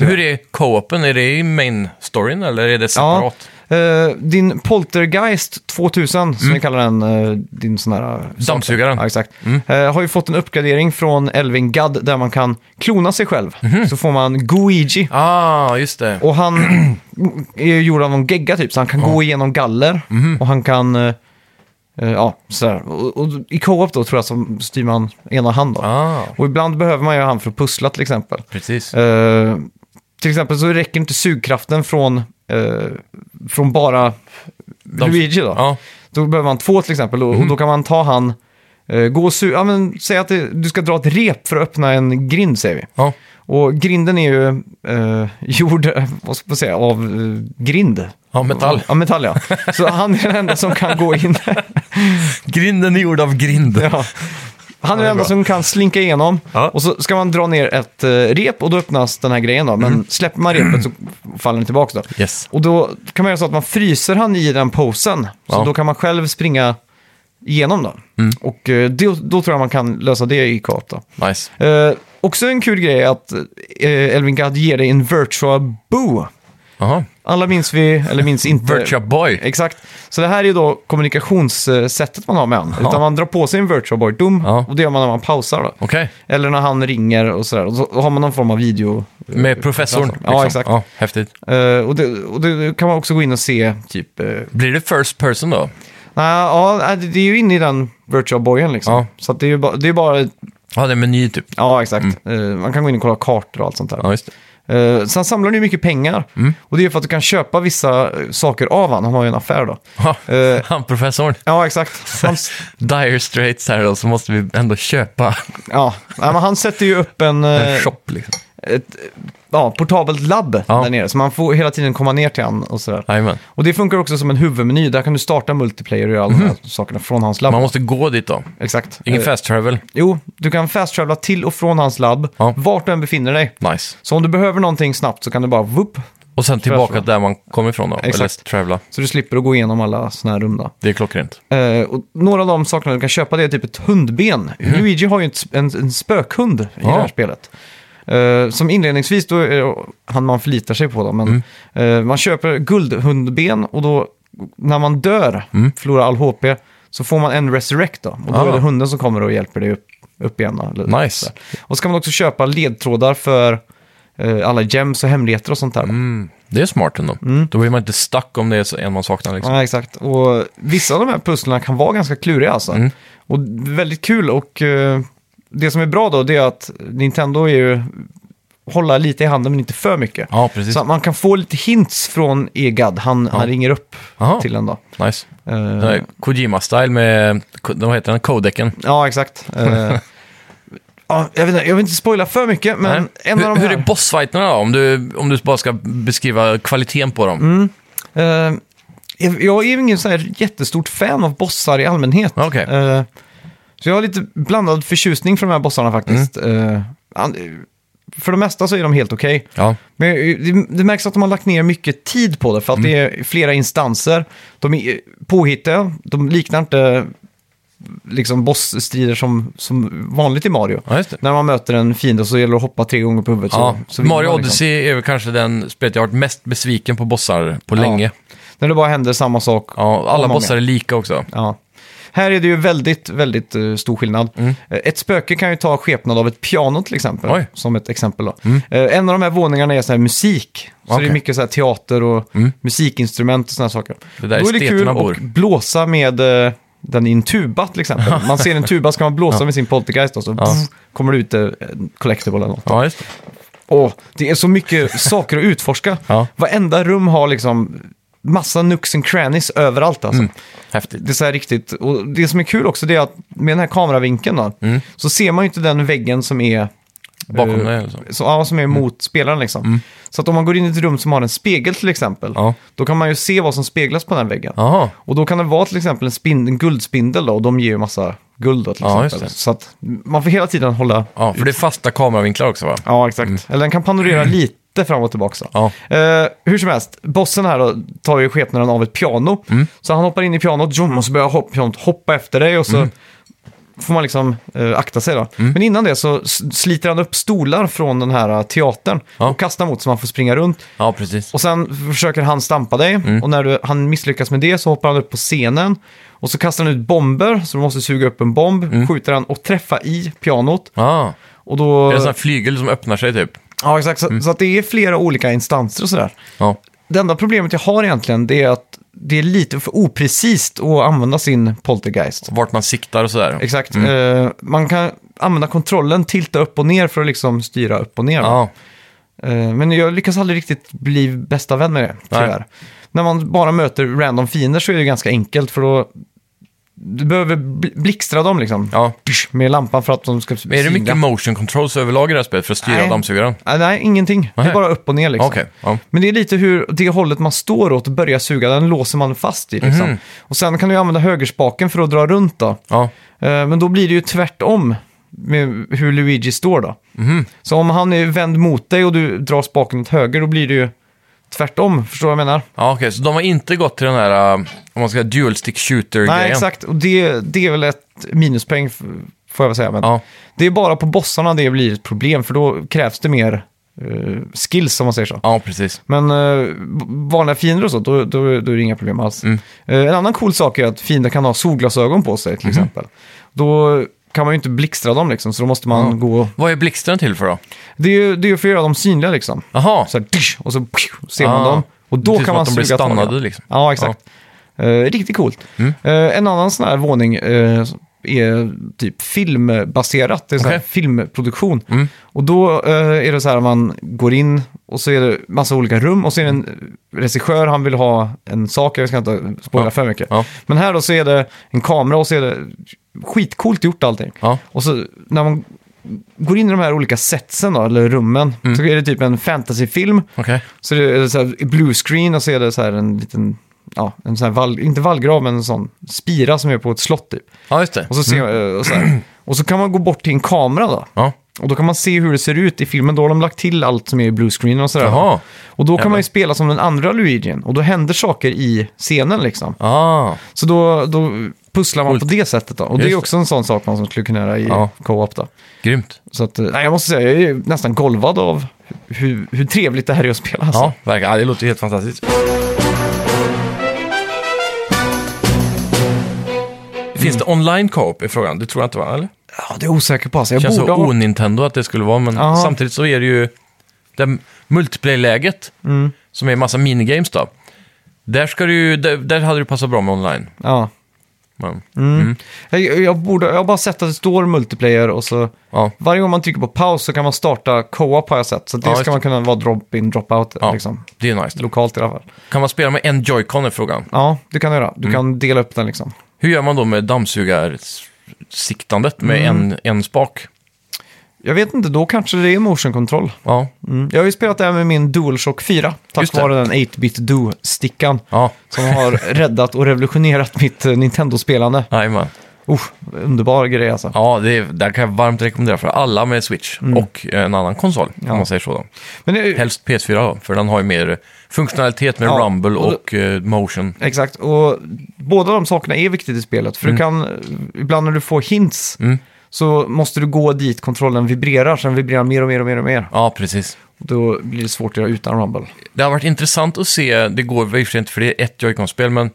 Hur är co-open? Är det i main storyn eller är det separat? Eh, din Poltergeist 2000, som vi kallar den, eh, din sån här... eh, Mm. Dammsugaren. Ja, exakt. Eh, har ju fått en uppgradering från Elvin Gadd där man kan klona sig själv. Mhm. Så får man Guigi. Ah, just det. Och han är ju gjord av någon gegga typ, så han kan gå igenom galler. Mhm. Och han kan... eh, eh, ja, sådär. Och, och i co-op då tror jag så styr man ena hand då. Ah, Och ibland behöver man ju han för att pussla till exempel. precis. Eh, till exempel så räcker inte sugkraften från, eh, från bara De- Luigi då. Ja, Då behöver man två till exempel och, och då kan man ta han, eh, gå och su- ja men säg att det, du ska dra ett rep för att öppna en grind säger vi. ja. Och grinden är ju eh, gjord, vad ska man säga, av eh, grind. Ja, metall. Ja, metall ja. Så han är den enda som kan gå in. Grinden är gjord av grind. ja. Han är den enda bra. som kan slinka igenom. Ja. Och så ska man dra ner ett eh, rep och då öppnas den här grejen då. Men Mm. släpper man repet så faller den tillbaka då. Yes. Och då kan man göra så att man fryser han i den posen. Så Ja. då kan man själv springa igenom då. Mm. Och eh, då, då tror jag man kan lösa det i co då. Nice. Eh, också en kul grej är att eh, Elvin Gadd ger dig en Virtua Boo. Jaha. Alla minns vi, eller minns inte. Virtua Boy. Exakt. Så det här är då kommunikationssättet man har med honom. Ja. Utan man drar på sig en Virtual Boy, dum, Ja. och det gör man när man pausar då. Okej. Eller när han ringer och sådär. Och så har man någon form av video. Med professorn. Ja, liksom. exakt. Ja, häftigt. Eh, och, det, och det kan man också gå in och se, typ... Uh, Blir det first person då? ja, det är ju inne i den Virtual Boyen liksom. Ja. Så att det är ju bara, det är bara... Ja, det är meny typ. Ja, exakt. Eh, man kan gå in och kolla kartor och allt sånt där. Ja, just det. Uh, sen samlar han ju mycket pengar. Mm. Och det är för att du kan köpa vissa eh, saker av han. Han har ju en affär då. Ja, Eh, han professorn. ja, exakt. Hans, Dire Straits här då, så måste vi ändå köpa ja, Nej, men han sätter ju upp en... eh, en shop liksom. ett ja, portabelt labb Ja. där nere. Så man får hela tiden komma ner till han och sådär. Jajamän. Och det funkar också som en huvudmeny. Där kan du starta multiplayer och göra alla de här sakerna från hans labb. Man måste gå dit då. Exakt. Ingen Eh, fast travel. Jo, du kan fast travela till och från hans labb, Ja. vart du än befinner dig. Nice. Så om du behöver någonting snabbt så kan du bara whoop, Och sen tillbaka travel. där man kommer ifrån då. Exakt. Eller travela. så du slipper att gå igenom alla såna här rum då. Det är klockrent. Eh, och några av de sakerna du kan köpa det är typ ett hundben. Luigi har ju ett, en, en spökhund i det här spelet. Eh, som inledningsvis då är det han man förlitar sig på då, men eh, man köper guldhundben och då när man dör, förlorar all HP, så får man en resurrect då. Och då Ah. är det hunden som kommer och hjälper dig upp, upp igen. Då, eller Nice. här. Och så kan man också köpa ledtrådar för eh, alla gems och hemligheter och sånt där. Mm. Det är smart ändå. Då blir man inte stuck om det är en man saknar liksom. Ja, exakt. Och vissa av de här pusslen kan vara ganska kluriga alltså. Mm. Och väldigt kul och det som är bra då det är att Nintendo är ju hålla lite i handen men inte för mycket. Ja, precis. Så att man kan få lite hints från Egad, han, han ringer upp Aha. till en då. Nice. Eh, Den här Kojima-style med, vad heter den, codeken. ja, exakt. Eh, ja, jag, vet inte, jag vill inte spoila för mycket, men Nej. en hur, av de här... hur är bossfighterna då? Om du, om du bara ska beskriva kvaliteten på dem. Mm. Eh, jag- jag är ju ingen så här jättestort fan av bossar i allmänhet. Okej. Eh, så jag har lite blandad förtjusning för de här bossarna faktiskt. Mm. Eh, an- för det mesta så är de helt okej. Ja. Men eh, det, det märks att de har lagt ner mycket tid på det, för att det Mm. är flera instanser. De är påhittiga, de liknar inte liksom bossstrider som, som vanligt i Mario. ja, just det. När man möter en fiende så gäller det att hoppa tre gånger på huvudet. Ja. Så, så vinner Mario man liksom. Odyssey är väl kanske den spelet jag har varit mest besviken på bossar på Ja. länge. När det bara händer samma sak. Ja, alla om och bossar är lika också. Ja. Här är det ju väldigt, väldigt eh, stor skillnad. Mm. Eh, Ett spöke kan ju ta skepnad av ett piano till exempel. Oj. Mm. Som ett exempel då. Eh, en av de här våningarna är så här musik. Så Okej. det är mycket så här teater och Mm. musikinstrument och sådana saker. Det där Då är det kul esteterna bor. att blåsa med eh, den i en tuba till exempel. Man ser en tuba, ska man blåsa med sin poltergeist och så Ja. pff, kommer det ut eh, en collectible eller något. Ja, just det. Åh, det är så mycket saker att utforska. Ja. Varenda rum har liksom massa nooks and crannies överallt alltså. Mm. Häftigt. Det är så här riktigt, och det som är kul också det är att med den här kameravinkeln då, Mm. så ser man ju inte den väggen som är, Bakom eh, dig eller så. så, ja, som är mot spelaren liksom. Så att om man går in i ett rum som har en spegel till exempel, Ja. då kan man ju se vad som speglas på den väggen. Jaha. Och då kan det vara till exempel en, spin, en guldspindel då, och de ger ju massa guld då till Ja, exempel. det. Så att man får hela tiden hålla, Ja, för det är fasta kameravinklar också va? ja exakt. Eller den kan panorera lite fram och tillbaka. Ja. Eh, hur som helst, bossen här då tar ju skepnaden av ett piano. Mm. Så han hoppar in i pianot, zoom, och så börjar hopp, pianot hoppa efter dig och så får man liksom eh, akta sig då. Mm. Men innan det så sliter han upp stolar från den här eh, teatern Ja. och kastar mot så man får springa runt. Ja, precis. Och sen försöker han stampa dig Mm. och när du, han misslyckas med det så hoppar han upp på scenen. Och så kastar han ut bomber, så du måste suga upp en bomb, Mm. skjuter han och träffa i pianot. Ah, Och då... är det en sån här flygel som öppnar sig typ? Ja, exakt. Mm. Så, så att det är flera olika instanser och sådär. Ja. Det enda problemet jag har egentligen det är att det är lite för oprecist att använda sin poltergeist. Vart man siktar och sådär. Exakt. Mm. Eh, man kan använda kontrollen, tilta upp och ner för att liksom styra upp och ner. Ja, Eh, men jag lyckas aldrig riktigt bli bästa vän med det, tyvärr. När man bara möter random fiender så är det ganska enkelt för då du behöver bl- blixtra dem liksom. ja. Psh, Med lampan för att de ska Men är det mycket motion controls överlag i det här spelet för att styra Nej. dammsugaren? Nej, nej, ingenting. Det Nej. är bara upp och ner liksom. Okej, ja. Men det är lite hur det hållet man står åt börjar suga, den låser man fast i liksom. Mhm. Och sen kan du ju använda högerspaken för att dra runt då. Ja, Eh, Men då blir det ju tvärtom med hur Luigi står då. Mhm. Så om han är vänd mot dig och du drar spaken åt höger, då blir det ju tvärtom. Förstår du vad jag menar? ja okej. Så de har inte gått till den här, uh, om man ska säga, dual stick shooter-grejen? Nej, exakt. Och det, det är väl ett minuspoäng, f- får jag väl säga. Men Ja, det är bara på bossarna det blir ett problem, för då krävs det mer eh, skills, om man säger så. ja precis. Men uh, vanliga fiender och så, då, då, då är det inga problem alls. Mm. Eh, en annan cool sak är att fiender kan ha solglasögon på sig, Mhm. till exempel. Då kan man ju inte blixtra dem liksom, så då måste man Ja. gå... Vad är blixten till för då? Det är ju det är ju för att göra dem synliga liksom. Jaha, Så här, tsch, och så pju, ser man Ah. dem. Och då kan man att de blir suga tag i stannade dem. liksom. Ja, exakt. Eh, riktigt coolt. Mm. Eh, en annan sån här våning eh, är typ filmbaserat. Det är Okej. filmproduktion. Mm. Och då eh, är det så här man går in och så är det massa olika rum och så är det en regissör, han vill ha en sak, jag ska inte spoila Ja. för mycket. Ja. Men här då så är det en kamera och så är det skitcoolt gjort allting. Ja. Och så när man går in i de här olika setsen då, eller rummen, Mm. så är det typ en fantasyfilm. okej. Så det är så här blue screen och så är det så här en liten, ja, en sån här vall, inte vallgrav men en sån spira som är på ett slott typ. Ja, just det. Och så, ser, eh, och så, här. och så kan man gå bort till en kamera då. Ja. Och då kan man se hur det ser ut i filmen. Då har de lagt till allt som är i blue screen och sådär. Jaha. Och då kan man ju spela som den andra Luigien. Och då händer saker i scenen liksom. Ah, Så då, då pusslar man Coolt. på det sättet då. Och det är också en sån sak man som skulle kunna göra i Ja. co-op då. grymt. Så att, eh, nej, jag måste säga, jag är nästan golvad av hur, hur trevligt det här är att spela. Alltså. Ja, verkligen. Ja, det låter helt fantastiskt. Finns det online co-op i frågan? Det tror jag inte va? Eller? Ja, det är osäker på. Alltså. Jag Det känns borde så ha... o-Nintendo att det skulle vara, men Ja. samtidigt så är det ju det multiplayer-läget Mm. som är massa minigames då. Där, ska du ju, där, där hade det passat bra med online. Ja. Men, Mm. Jag, jag, borde, jag har bara sett att det står multiplayer och så ja. varje gång man trycker på paus så kan man starta co-op har jag sett. Så det Ja, just ska man kunna vara drop-in, drop-out Ja. liksom. Det är nice. Lokalt i alla fall. Kan man spela med en joycon är frågan. Ja, det kan du göra. Mm. Du kan dela upp den liksom. Hur gör man då med dammsugarsiktandet med Mm. en, en spak? Jag vet inte, då kanske det är motion control. Ja, Mm. Jag har ju spelat det här med min DualShock 4. Tack Just det. vare den 8-bit Do-stickan. ja, Som har räddat och revolutionerat mitt eh, Nintendo-spelande. jajamän. Uh, underbar grej alltså. Ja, det, är, där kan jag varmt rekommendera för alla med Switch och en annan konsol, Mm. Ja. om man säger så. Då. Men det, Helst PS4 då, för den har ju mer funktionalitet med Ja, rumble och- och, eh, motion. Exakt, och båda de sakerna är viktigt i spelet. För du kan, ibland när du får hints, Mm. så måste du gå dit kontrollen vibrerar, så den vibrerar mer och mer och mer och mer. Ja, precis. Då blir det svårt att göra utan rumble. Det har varit intressant att se, det går väl i och för sig inte för det är ett Joy-Con-spel, men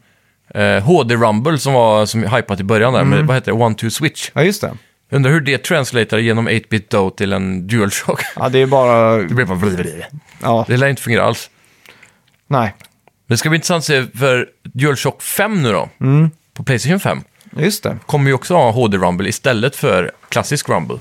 eh, HD Rumble som var som hypat i början där, Mm. med, vad heter det, One-Two Switch. Ja, just det. Undrar hur det translatar genom 8-bit Do till en DualShock. Ja, det är bara... Det blir bara blablabla. Ja, Det lär inte fungera alls. nej. Det ska bli intressant att se för DualShock 5 nu då, Mm. på Playstation 5, Just det. kommer ju också ha HD Rumble istället för klassisk Rumble.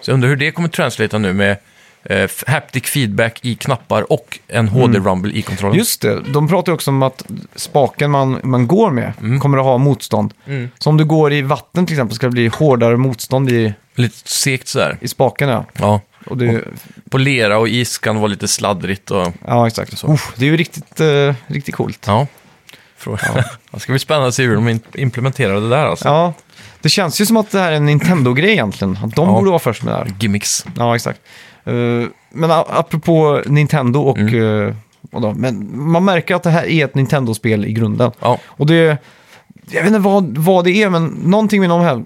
Så jag undrar hur det kommer translata nu med eh, haptic feedback i knappar och en HD Rumble i kontrollen. Mm. Just det, de pratar ju också om att spaken man, man går med Mm. kommer att ha motstånd. Så om du går i vatten till exempel ska det bli hårdare motstånd i, Lite segt sådär. i spaken. Ja, Ja. och det, På lera och is kan det vara lite sladdrigt och... ja exakt. Så. Uff, det är ju riktigt, eh, riktigt coolt. Ja. Frå- det ska bli spännande att se hur de in- implementerar det där alltså. Ja, det känns ju som att det här är en Nintendo-grej egentligen. Att de Ja. borde vara först med det här. Gimmicks. Ja, exakt. Eh, men apropå Nintendo och... Mm. eh, vadå, men man märker att det här är ett Nintendo-spel i grunden. Ja. Och det... jag vet inte vad, vad det är, men någonting med de här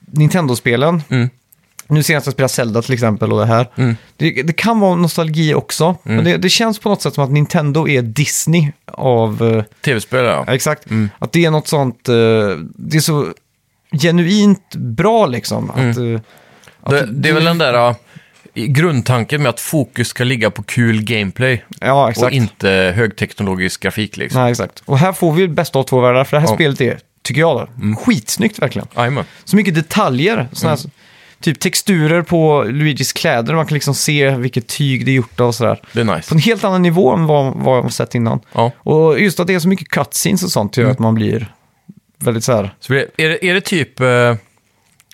Nintendo-spelen. Mm. Nu senast jag spelade Zelda till exempel och det här. Mm. Det, det kan vara nostalgi också, men det, det känns på något sätt som att Nintendo är Disney av... eh, Tv-spel, ja. Ja, exakt. Att det är något sånt, det är så genuint bra liksom. Att, att Mm. Det, det är väl den där grundtanken med att fokus ska ligga på kul gameplay Ja, och exakt. inte högteknologisk grafik liksom. Nej, exakt. Och här får vi bästa av två världar, för det här Ja. spelet är, tycker jag då, skitsnyggt verkligen. Jajamän. Så mycket detaljer, såna här, typ texturer på Luigis kläder, man kan liksom se vilket tyg det är gjort av och sådär. Det är På nice. en helt annan nivå än vad, vad jag har sett innan. Ja. Och just att det är så mycket cutscenes och sånt gör att man blir väldigt så här... Så är, det, är, det, är det typ eh,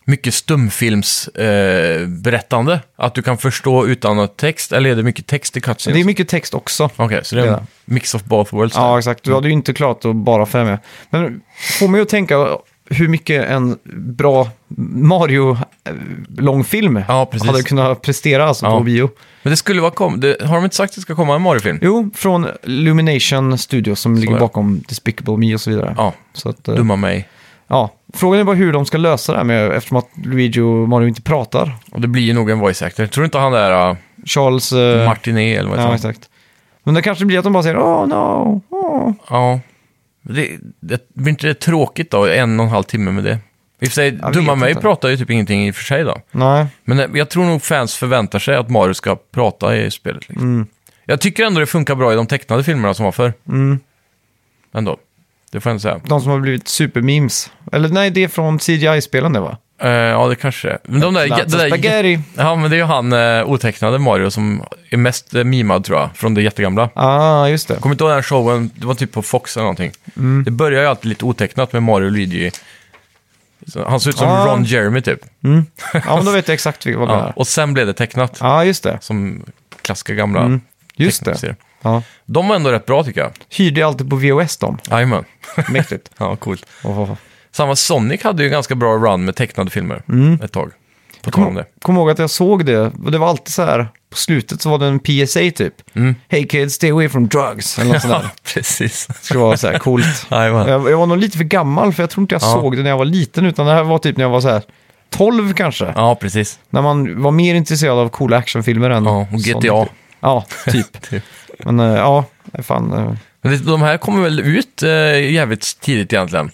mycket stumfilmsberättande? Eh, berättande? att du kan förstå utan att text? Eller är det mycket text i cutscenes? Det är mycket text också. Okej, så det är en mix of both worlds? där. Ja, exakt. Du hade ju inte klarat att bara följa med. Men får mig att tänka hur mycket en bra Mario-långfilm Ja, precis. hade kunnat prestera alltså, Ja. på bio. Men det skulle vara kom... Det, har de inte sagt att det ska komma en Mario-film? Jo, från Illumination Studios som ligger är det. bakom Despicable Me och så vidare. Ja, Så att, eh, dumma mig. Ja. Frågan är bara hur de ska lösa det här med, eftersom att Luigi och Mario inte pratar. Och det blir ju nog en voice actor. Tror du inte han där uh, Charles... eh, Martinet eller vad Ja, heter han? exakt. Men det kanske blir att de bara säger åh no, åh. Ja. Det, det, blir inte det tråkigt då? En och en halv timme med det? I och för sig, Jag dumma mig inte. pratar ju typ ingenting i och för sig då. Nej. Men eh, jag tror nog fans förväntar sig att Mario ska prata i spelet. Liksom. Mm. Jag tycker ändå det funkar bra i de tecknade filmerna som var förr. Mm. Ändå. Det får jag ändå säga. De som har blivit supermemes. Eller nej, det är från CGI-spelen det va? Eh, ja, det kanske är. Men de där, det där, spaghetti. Ja, men det är ju han uh, otecknade Mario som är mest uh, mimad tror jag, från det jättegamla. Ah, just det. Kommer inte ihåg den här showen, det var typ på Fox eller någonting. Mm. Det börjar ju alltid lite otecknat med Mario och Luigi. Så han ser ut som Ah. Ron Jeremy typ. Ja, men då vet jag exakt vad det Ja, är. och sen blev det tecknat, Ja, just det. som klassiska gamla Mm. Just det. teckningsserier. Ja. De var ändå rätt bra tycker jag. Hyrde jag alltid på VHS de. Jajamän. Mäktigt. ja, coolt. Oh. Samma Sonic hade ju ganska bra run med tecknade filmer Mm. ett tag. På tal om det. kom ihåg att jag såg det. Och det var alltid så här. På slutet så var det en PSA typ. Mm. Hey kids, stay away from drugs. Eller något sånt där. precis. Det skulle vara så här coolt. Jag, jag var nog lite för gammal för jag tror inte jag Ja. såg det när jag var liten. Utan det här var typ när jag var så här 12 kanske. Ja, precis. När man var mer intresserad av coola actionfilmer än Ja, och Sonic, GTA. typ. Ja, typ. Typ. Men eh, ja, fan. eh, Men det, de här kommer väl ut eh, jävligt tidigt egentligen.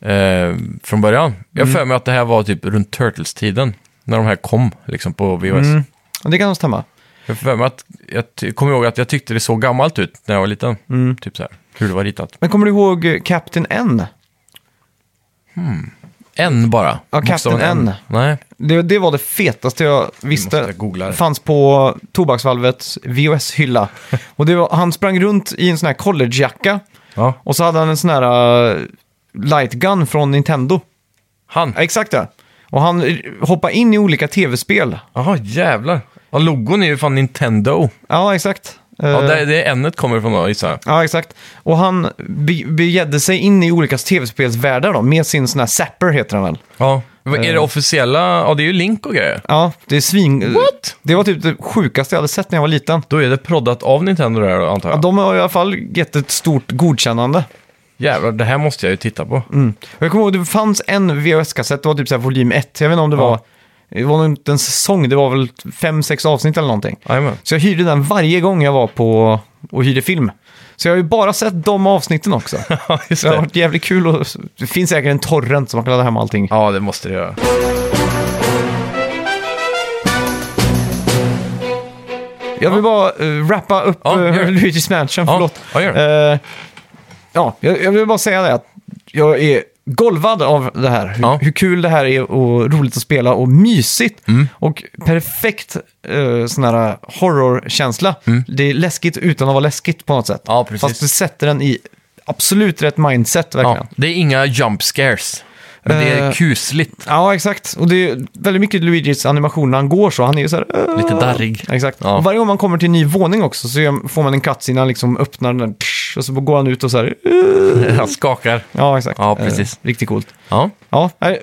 Eh, från början. Jag Mm. har för mig att det här var typ runt Turtles-tiden. När de här kom liksom på VHS. Mm. Det kan nog stämma. Jag har för mig att jag ty- kommer ihåg att jag tyckte det såg gammalt ut när jag var liten. Mm. Typ så här, hur det var ritat. Men kommer du ihåg Captain N? En bara. Ja, Captain Bokstaven N. Nej, Det, det var det fetaste jag måste visste. jag googla det. fanns på Tobaksvalvets VHS-hylla. Och det var, han sprang runt i en sån här collegejacka. Ja. Och så hade han en sån här uh, light gun från Nintendo. Han. Ja, exakt det. Och han eh, hoppade in i olika tv-spel. Jaha, jävlar. Ja, logon är ju fan Nintendo. Ja, exakt. Ja, Eh, det, det är n kommer ifrån då, gissar jag. Ja, exakt. Och han be begedde sig in i olika tv-spelsvärldar då, med sin sån här Zapper heter han väl. Ja. Är det Eh. officiella? Ja, det är ju Link och grejer. Ja, det är svin... What? Det var typ det sjukaste jag hade sett när jag var liten. Då är det proddat av Nintendo där då, antar Ja, jag. de har i alla fall gett ett stort godkännande. Jävlar, det här måste jag ju titta på. Mm. Och Jag kommer ihåg, det fanns en VHS-kassett, det var typ så här volym 1. Jag vet inte om det Ja. var... Det var nog inte en säsong, det var väl fem, sex avsnitt eller någonting. Jajamän. Så jag hyrde den varje gång jag var på och hyrde film. Så jag har ju bara sett de avsnitten också. Ja, Så det har det. varit jävligt kul och det finns säkert en torrent som man kan ladda hem allting. Ja, det måste det göra. Jag vill bara uh, wrappa upp Ja, uh, det. Luigi's Mansion, Ja, förlåt. ja, gör det. Eh, ja, jag, jag vill bara säga det att jag är golvad av det här. Hur, Ja. hur kul det här är och roligt att spela och mysigt. Mm. Och perfekt uh, sån här horrorkänsla. Det är läskigt utan att vara läskigt på något sätt. Mm. Ja. Fast det sätter den i absolut rätt mindset verkligen. Ja, det är inga jump scares. Men det är Eh, kusligt. Ja, exakt. Och det är väldigt mycket Luigis animation när han går så. Han är ju så här... "Åh." Lite darrig. Exakt. Ja. Och varje gång man kommer till en ny våning också så gör- får man en cutscene när han liksom öppnar den där, och så går han ut och så här... "Åh." Han skakar. Ja, exakt. Ja, precis. Eh, riktigt coolt. Ja, Ja, är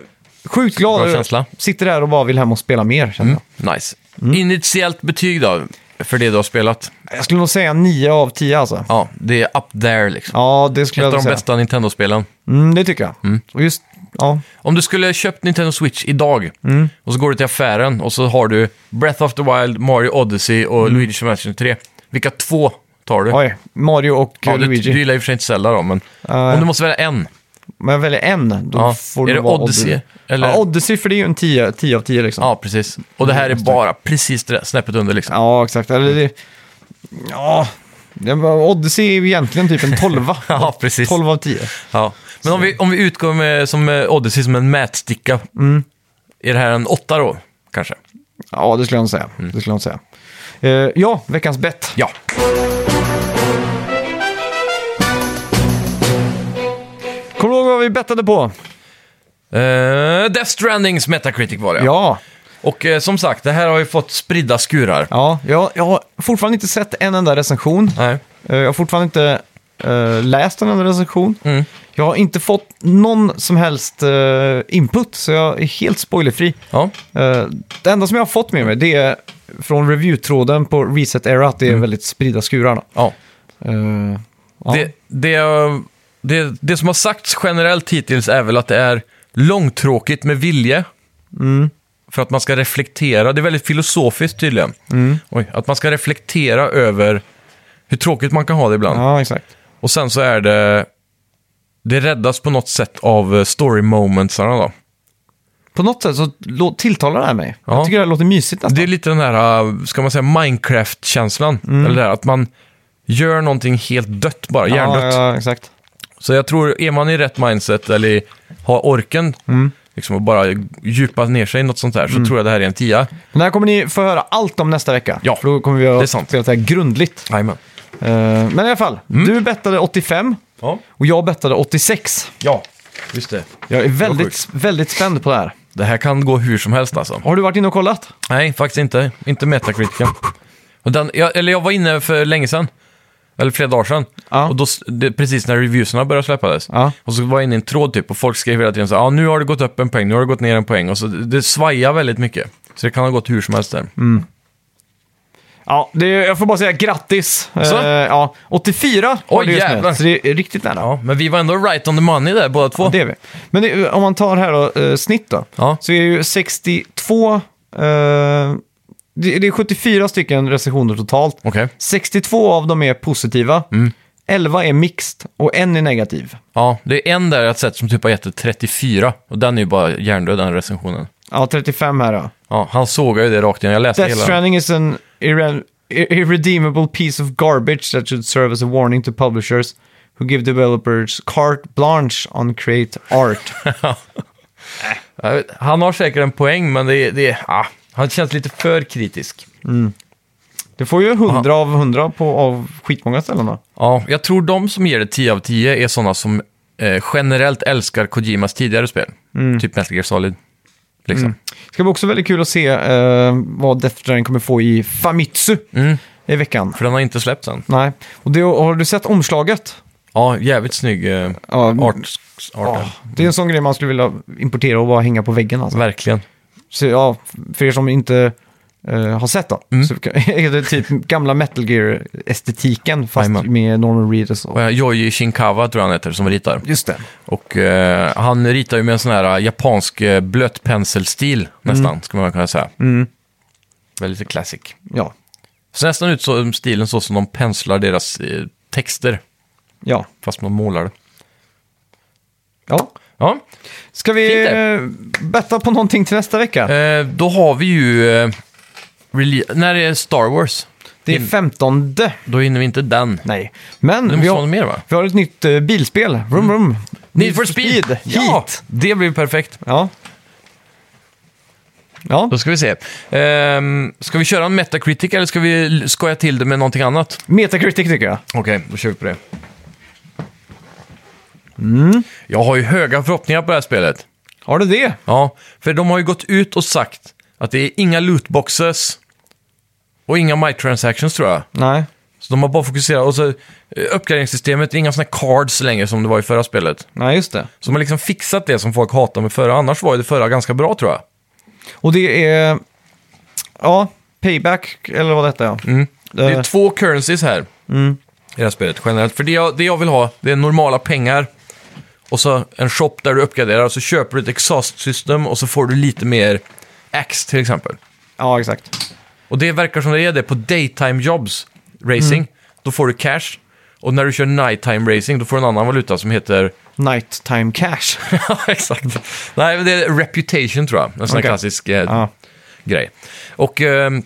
sjukt glad. Bra känsla. Sitter där och bara vill hem och spela mer, känner jag. nice. Initiellt betyg då? för det du har spelat. Jag skulle nog säga 9 av 10 alltså. Ja, det är up there liksom. Ja, det skulle Ett av jag de säga. bästa Nintendo-spelen. Mm, det tycker jag. Och just, ja. Om du skulle köpt Nintendo Switch idag Mm. och så går du till affären och så har du Breath of the Wild, Mario Odyssey och Luigi's Mansion 3. Vilka två tar du? Mm. Oj, Mario och ja, eh, du, Luigi. du gillar och för sig inte Zelda då, men Nej. om du måste välja en. Men jag väljer en, då Ja. får Är det vara Odyssey? Eller? Ja, Odyssey, för det är ju en 10, 10 av 10 liksom. Ja, precis. Och det här är bara precis det snäppet under liksom. Ja, exakt. Eller det, ja, det var, Odyssey är ju egentligen typ en 12. Ja, precis. 12 av 10. Ja. Men om vi, om vi utgår med som eh, Odyssey som en mätsticka, Mm. är det här en åtta då, kanske? Ja, det skulle jag nog säga. Mm. Det skulle jag nog säga. Eh, ja, veckans bett. Ja. Kommer du ihåg vad vi bettade på? Uh, Death Strandings Metacritic var det. Ja. Och eh, som sagt, det här har ju fått spridda skurar. Ja, jag, jag har fortfarande inte sett en enda recension. Nej. Eh, jag har fortfarande inte eh, läst en enda recension. Mm. Jag har inte fått någon som helst eh, input, så jag är helt spoilerfri. Ja. Eh, det enda som jag har fått med mig, det är från review-tråden på Reset Era, att det är väldigt spridda skurar. då. ja. Eh, ja. Det, det, det, det som har sagts generellt hittills är väl att det är långtråkigt med vilje. Mm. För att man ska reflektera, det är väldigt filosofiskt tydligen. Mm. Oj, att man ska reflektera över hur tråkigt man kan ha det ibland. ja, exakt. Och sen så är det, det räddas på något sätt av eh, story momentsarna då. På något sätt så tilltalar det här mig. Ja. Jag tycker det här låter mysigt nästan. Det är lite den här, eh, ska man säga, Minecraft-känslan. Mm. Eller det att man gör någonting helt dött bara, hjärndött. Ja, ja, exakt. Så jag tror, är man i rätt mindset eller har orken, Mm. liksom att bara djupa ner sig i något sånt här, så tror jag det här är en tia. Men det här kommer ni få höra allt om nästa vecka. Ja, För då kommer vi det är att sant. spela det här grundligt. Jajamän. Eh, men i alla fall, du bettade 85 Ja. och jag bettade 86. ja, just det. Jag är väldigt, väldigt spänd på det här. Det här kan gå hur som helst alltså. Har du varit inne och kollat? Nej, faktiskt inte. Inte Metacriticen. Och den, jag, eller jag var inne för länge sedan. Eller flera dagar sedan. Ja. Och då, det, precis när reviewsarna började släppas. Ja. Och så var jag inne i en tråd typ och folk skrev hela tiden så här, ah, nu har det gått upp en poäng, nu har det gått ner en poäng. Och så det, det svajar väldigt mycket. Så det kan ha gått hur som helst där. Ja, det, jag får bara säga grattis. Så? Eh, ja, 84 har Oj, du just jävlar. nu, så det är riktigt nära. Ja, men vi var ändå right on the money där båda två. Det är vi. Men det, om man tar här då, eh, snitt då, Ja. så är ju 62... Eh, det, det är 74 stycken recensioner totalt. Okej. 62 av dem är positiva, Mm. 11 är mixed och en är negativ. Ja, det är en där jag har sett som typ har gett det 34. Och den är ju bara hjärndöd den recensionen. Ja, 35 här då. Ja, han sågar ju det rakt igen. Jag läste Death hela. Stranding is an irre irredeemable piece of garbage that should serve as a warning to publishers who give developers carte blanche on create art. Han har säkert en poäng, men det, det, ah, han känns lite för kritisk. Det får ju 100 av 100 på, av skitmånga ställen då. Ja, jag tror de som ger det 10 av 10 är sådana som eh, generellt älskar Kojimas tidigare spel. Typ Metal Gear Solid. Liksom. Det ska bli också väldigt kul att se eh, vad Death Stranding kommer få i Famitsu Mm. i veckan. För den har inte släppts än. Nej, och det, har du sett omslaget? Ja, jävligt snygg eh, Ja, art. ja, arten. det är en sån grej man skulle vilja importera och bara hänga på väggen. Alltså. Verkligen. Så, ja, för er som inte eh, har sett då, Mm. så är det typ gamla Metal Gear-estetiken fast Jajamän. med Norman Reedus. Och... Eh, Yoji Shinkawa tror jag han heter, som ritar. Just det. Och eh, han ritar ju med en sån här japansk eh, blötpenselstil nästan, skulle man kunna säga. Mm. Väldigt classic. Ja. Ser nästan ut så stilen så som de penslar deras eh, texter, ja. fast man målar det. ja. Ja, Ska vi eh, betta på någonting till nästa vecka? eh, då har vi ju... Eh, rele- när är Star Wars? det är 15. Då hinner vi inte den. Nej, men Det vi vara har, något mer va? vi har ett nytt eh, bilspel. Vroom, vroom. Need for speed! Heat. Ja, det blir perfekt. Ja. Ja, Då ska vi se. Ehm, ska vi köra en Metacritic eller ska vi l- skoja till det med någonting annat? Metacritic tycker jag. Okej, då kör vi på det. Mm. Jag har ju höga förhoppningar på det här spelet. Har du det? Ja, för de har ju gått ut och sagt att det är inga lootboxes och inga microtransactions tror jag. Nej. Så de har bara fokuserat, och så eh, uppgraderingssystemet, inga sådana cards längre som det var i förra spelet. Nej, just det. Så de har liksom fixat det som folk hatar med förra, annars var ju det förra ganska bra tror jag. Och det är... Ja, Payback, eller vad detta är. Mm. Det är två currencies här i det här spelet generellt. För det jag, det jag vill ha, det är normala pengar. Och så en shop där du uppgraderar, så köper du ett exhaust system och så får du lite mer ax till exempel. Ja, exakt. Och det verkar som det är det på daytime jobs racing. Då får du cash. Och när du kör nighttime racing, då får du en annan valuta som heter... Nighttime cash. ja, exakt. Nej, men det är reputation tror jag. En sån här Okej. klassisk eh, ja. grej. Och ehm,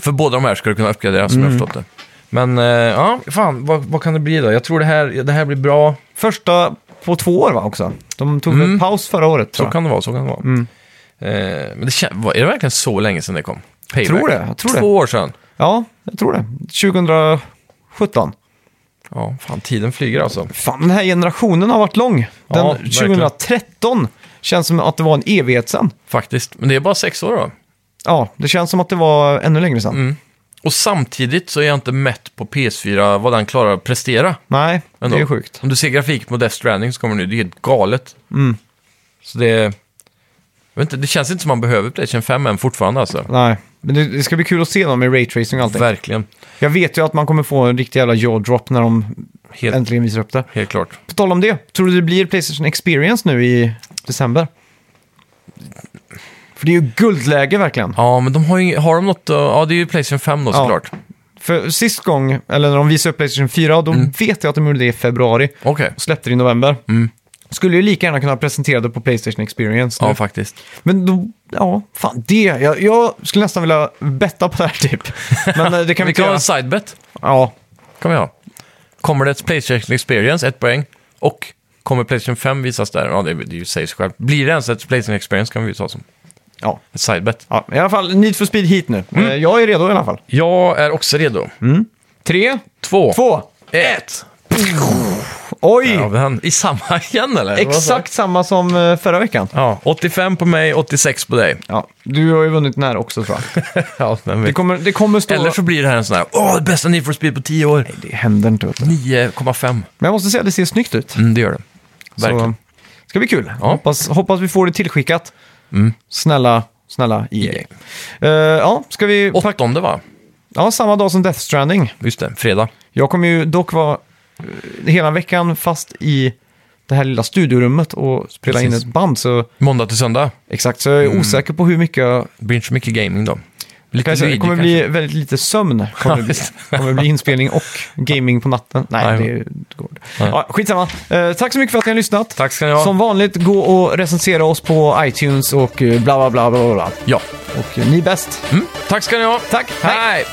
för båda de här ska du kunna uppgradera som jag Mm. har förstått det. Men eh, ja, fan, vad, vad kan det bli då? Jag tror det här, det här blir bra. Första på två år va också? De tog Mm. en paus förra året Så tror jag. kan det vara, så kan det vara. Mm. Eh, men det kän- vad- är det verkligen så länge sedan det kom? Payback? tror det, jag tror det. Två år sedan. Ja, jag tror det. 2017. Ja, fan tiden flyger alltså. Fan, den här generationen har varit lång. Den Ja, verkligen. 2013 känns som att det var en evighet sedan. Faktiskt. Men det är bara sex år då. Ja, det känns som att det var ännu längre sedan. Mm. Och samtidigt så är jag inte mätt på PS4 vad den klarar att prestera. Nej, Ändå. det är sjukt. Om du ser grafik på Death Stranding så kommer nu, det är helt galet. Mm. Så det... Jag vet inte, det känns inte som man behöver Playstation 5 än fortfarande alltså. Nej, men det, det ska bli kul att se dem med raytracing och allting. Verkligen. Jag vet ju att man kommer få en riktig jävla jaw drop när de Helt, äntligen visar upp det. helt klart. På tal om det, tror du det blir Playstation Experience nu i december? För det är ju guldläge verkligen. Ja, men de har ju har de något... uh, Ja, det är ju Playstation 5 då Ja. såklart. För sist gång, eller när de visade upp Playstation 4, då Mm. vet jag att de gjorde det i februari Okej. och släppte det i november. Mm. Skulle ju lika gärna kunna presentera det på Playstation Experience nu. Ja, faktiskt. Men då, ja, fan det. Jag, jag skulle nästan vilja betta på det här typ. Men eh, det kan vi Vi inte kan ha göra. en sidebet. Ja, kan vi ha. Kommer det ett Playstation Experience, ett poäng. Och kommer Playstation 5 visas där? Ja, det, det säger sig själv. Blir det ens ett Playstation Experience kan vi ju ta som ja. ett sidebet. ja. I alla fall, Need for Speed hit nu. Mm. Eh, Jag är redo i alla fall. Jag är också redo. Tre, Två. två, Ett. Oj! Men I samma igen eller? Exakt samma som eh, förra veckan. Ja, 85 på mig, 86 på dig. Ja, du har ju vunnit den här också tror jag. Ja, Det kommer, det kommer stå... Eller så blir det här en sån här, åh, det bästa Need for Speed på 10 år. Det händer inte. Vet du. 9,5. Men jag måste säga att det ser snyggt ut. Mm, det gör det. Verkligen. Så, ska bli kul. Ja. Hoppas, hoppas vi får det tillskickat. Mm. Snälla, snälla EA. EA. Eh, ja, ska vi... Åttonde va? Ja, samma dag som Death Stranding. Just det, fredag. Jag kommer ju dock vara hela veckan fast i det här lilla studiorummet och spela in Precis. ett band. Så, Måndag till söndag. exakt, så jag är osäker på hur mycket jag... Det blir inte så mycket gaming då. Lite Kan jag säga, det Luigi kommer kanske. bli väldigt lite sömn. Kommer det bli. visst. kommer det bli inspelning och gaming på natten. Nej, Nej. det går Nej. ja, Skitsamma. Eh, tack så mycket för att ni har lyssnat. Tack ska ni ha. Som vanligt, gå och recensera oss på iTunes och eh, bla bla bla bla bla. Ja. Och eh, ni är bäst. Mm. Tack ska ni ha. Tack, Hej.